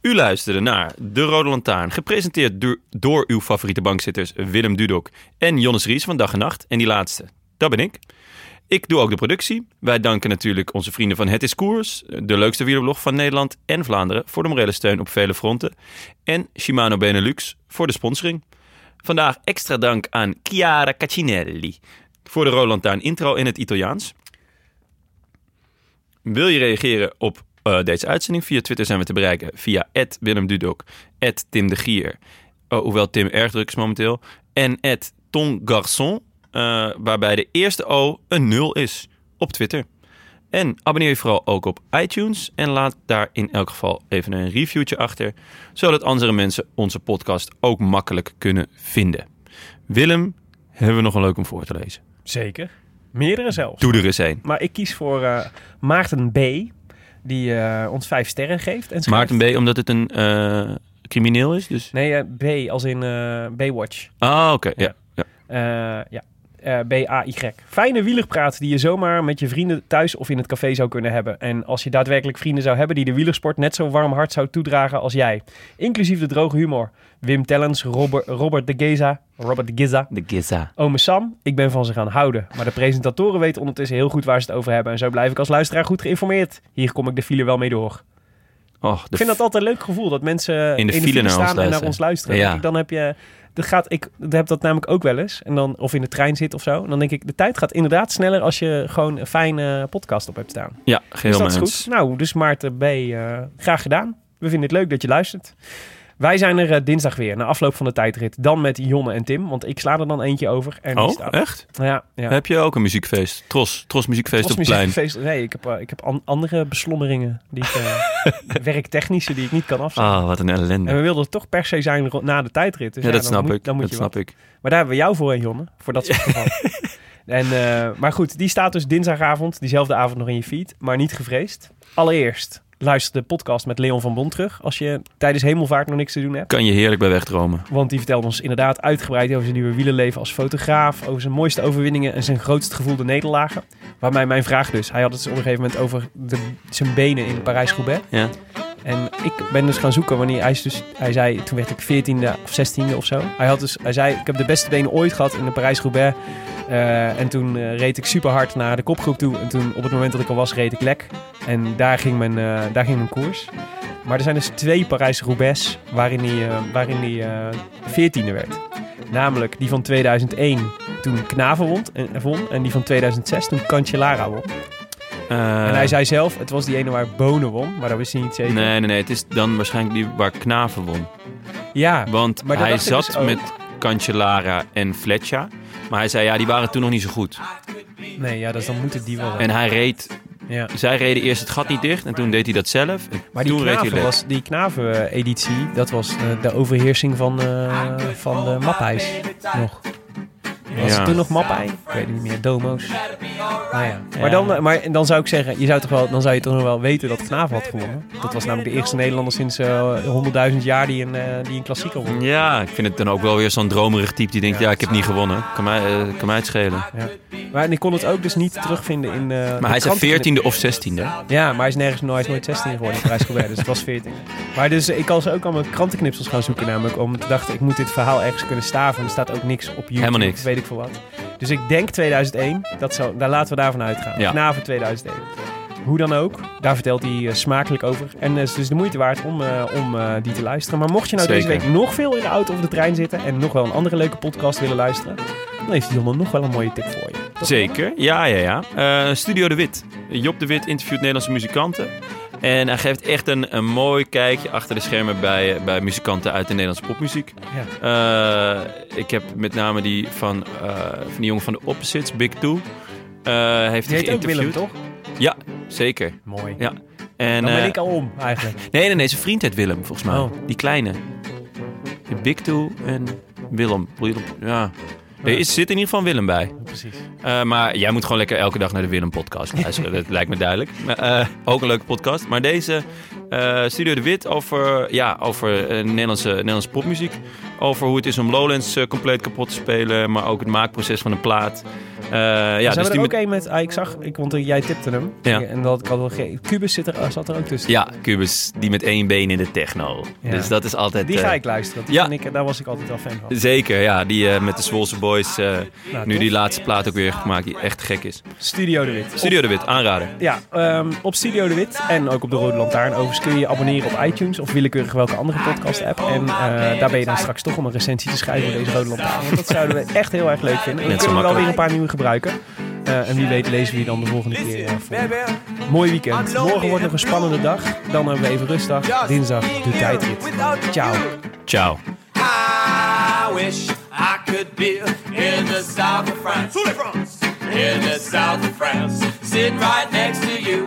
U luisterde naar De Rode Lantaarn, gepresenteerd door, door uw favoriete bankzitters Willem Dudok en Jonnes Ries van Dag en Nacht. En die laatste, dat ben ik. Ik doe ook de productie. Wij danken natuurlijk onze vrienden van Het is Koers, de leukste wielerblog van Nederland en Vlaanderen, voor de morele steun op vele fronten. En Shimano Benelux voor de sponsoring. Vandaag extra dank aan Chiara Caccinelli voor de Rode Lantaarn intro in het Italiaans. Wil je reageren op eh, deze uitzending? Via Twitter zijn we te bereiken via Willem Dudok, Tim de Gier, oh, hoewel Tim erg druk is momenteel, en Ton Garçon, eh, waarbij de eerste O een 0 is op Twitter. En abonneer je vooral ook op iTunes en laat daar in elk geval even een reviewtje achter, zodat andere mensen onze podcast ook makkelijk kunnen vinden. Willem, hebben we nog een leuk om voor te lezen. Zeker. Meerdere zelfs. Doe er eens een. Maar ik kies voor eh, Maarten B. Die eh, ons vijf sterren geeft. En schrijft- Maarten B, omdat het een crimineel is, dus... Nee, B als in Baywatch. Ah, oké. ja. Ja. ja. Ja. Eh, B-A-Y. Fijne wielerpraat die je zomaar met je vrienden thuis of in het café zou kunnen hebben. En als je daadwerkelijk vrienden zou hebben die de wielersport net zo warm hart zou toedragen als jij. Inclusief de droge humor. Wim Tellens, Robert, Robert de Geza, Robert de Giza. De Giza. Ome Sam, ik ben van ze gaan houden. Maar de presentatoren weten ondertussen heel goed waar ze het over hebben. En zo blijf ik als luisteraar goed geïnformeerd. Hier kom ik de file wel mee door. De Ik vind dat altijd een leuk gevoel dat mensen In de file naar ons staan en naar ons luisteren. Ja. Denk ik, dan heb je, dat gaat, ik heb dat namelijk ook wel eens. En dan, of in de trein zit of zo. En dan denk ik, de tijd gaat inderdaad sneller als je gewoon een fijne podcast op hebt staan. Ja, Dus geheel dat is goed. Nou, dus Maarten B, eh, graag gedaan. We vinden het leuk dat je luistert. Wij zijn er eh, dinsdag weer, na afloop van de tijdrit. Dan met Jonne en Tim, want ik sla er dan eentje over. En Oh, staat- echt? Ja, ja. Heb je ook een muziekfeest? Tros, Tros muziekfeest Tros op het plein. muziekfeest- Nee, ik heb, eh, ik heb an- andere beslommeringen. Die ik, eh, werktechnische die ik niet kan afzetten. Ah, wat een ellende. En we wilden toch per se zijn na de tijdrit. Dus ja, dat dan snap moet- ik. Dan moet dat je snap wat. ik. Maar daar hebben we jou voor, hè, Jonne. Voor dat soort gevallen. en, maar goed, die staat dus dinsdagavond. Diezelfde avond nog in je feed. Maar niet gevreesd. Allereerst luister de podcast met Leon van Bon terug. Als je tijdens hemelvaart nog niks te doen hebt. Kan je heerlijk bij wegdromen. Want die vertelt ons inderdaad uitgebreid over zijn nieuwe wielerleven als fotograaf. Over zijn mooiste overwinningen en zijn grootst gevoelde nederlagen. Waarbij mijn vraag dus. Hij had het op een gegeven moment over de, zijn benen in Parijs-Roubaix. Ja. En ik ben dus gaan zoeken wanneer hij dus, hij zei, toen werd ik 14e of 16e of zo. Hij had dus, hij zei, ik heb de beste benen ooit gehad in de Parijs-Roubaix. Eh, en toen eh, reed ik super hard naar de kopgroep toe. En toen, op het moment dat ik al was, reed ik lek. En daar ging mijn, eh, daar ging mijn koers. Maar er zijn dus twee Parijs-Roubaix waarin hij, waarin eh, 14e werd. Namelijk die van 2001, toen Knaven won en, won. En die van 2006, toen Cancellara won. Eh, en hij zei zelf, het was die ene waar Bonen won. Maar dat wist hij niet zeker. Nee, nee, nee. Het is dan waarschijnlijk die waar Knaven won. Ja, Want Maar hij zat dus met Cancellara en Fletcher. Maar hij zei, ja, die waren toen nog niet zo goed. nee, ja, dus dan moet het die wel. En hij reed... Ja. Zij reden eerst het gat niet dicht en toen deed hij dat zelf. En Maar die toen reed hij knaven, was, die knaven-editie, dat was eh, de overheersing van, eh, van de nog. Was Ja. het toen nog Mapij? Ik weet het niet meer. Domo's. Nou ja. Ja. Maar, dan, eh, maar dan zou ik zeggen, je zou toch wel, dan zou je toch nog wel weten dat Knaven had gewonnen. Dat was namelijk de eerste Nederlander sinds eh 100.000 jaar die een, eh, die een klassieker won. Ja, ik vind het dan ook wel weer zo'n dromerig type die denkt, ja, ik heb niet gewonnen. Kan mij, eh, kan mij het schelen. Maar ik kon het ook dus niet terugvinden in... eh, Maar hij is er krantenknip- 14e of 16e. Ja, maar hij is nergens hij is nooit 16 geworden in Parijs dus het was 14. Maar dus ik kan ze ook allemaal krantenknipsels gaan zoeken namelijk, om te dachten ik moet dit verhaal ergens kunnen staven. En er staat ook niks op YouTube, Helemaal niks. weet ik veel wat. Dus ik denk 2001, dat zou, daar laten we daarvan uitgaan. Ja. Knaven 2001. Hoe dan ook, daar vertelt hij eh, smakelijk over. En het is dus de moeite waard om, eh, om eh, die te luisteren. Maar mocht je nou Zeker. deze week nog veel in de auto of de trein zitten en nog wel een andere leuke podcast willen luisteren, dan heeft Jonne nog wel een mooie tip voor je. Toch? Zeker, ja, ja, ja. Eh, Studio De Wit. Job De Wit interviewt Nederlandse muzikanten. En hij geeft echt een, een mooi kijkje achter de schermen bij, bij muzikanten uit de Nederlandse popmuziek. Eh, ik heb met name die van, eh, van die jongen van de Opposites, Big Two. eh heeft Die hij heet ook Willem, toch? Ja, zeker. Mooi. Ja. En, Dan ben ik al om, eigenlijk. Nee, nee, nee, zijn vriend heet Willem, volgens mij. Oh. Die kleine. Big Two en Willem. Willem, Ja. Er is, zit in ieder geval Willem bij. Precies. Eh, maar jij moet gewoon lekker elke dag naar de Willem podcast luisteren. dat lijkt me duidelijk. Eh, ook een leuke podcast. Maar deze eh, Studio de Wit over, ja, over eh, Nederlandse, Nederlandse popmuziek. Over hoe het is om Lowlands eh, compleet kapot te spelen. Maar ook het maakproces van een plaat. Ja, Ja, dus er die ook met- een met, ah, ik zag, ik, want jij tipte hem. Ja. En dat ik had wel ge- Cubus zit er, zat er ook tussen. ja, Cubus, die met één been in de techno. Ja. Dus dat is altijd... Die ga ik luisteren. Die ja. ik, daar was ik altijd wel fan van. Zeker, ja. Die met de Zwolse Boys. Nou, nu tof. die laatste plaat ook weer gemaakt. Die echt gek is. Studio de Wit. Studio de Wit, aanraden. Ja, ehm, op Studio de Wit en ook op de Rode Lantaarn. Overigens kun je je abonneren op iTunes of willekeurig welke andere podcast app. En eh, daar ben je dan straks toch om een recensie te schrijven voor deze Rode Lantaarn. Want dat zouden we echt heel erg leuk vinden. En dan zo kunnen we wel weer een paar nieuwe gebruiken. Eh, en wie weet lezen we je dan de volgende keer eh, voor. Mooi weekend. Morgen wordt nog een spannende dag. Dan hebben we even rustdag. Dinsdag de tijdrit. Ciao. Ciao. I wish I could be in the south of France. In the south of France. Sitting right next to you.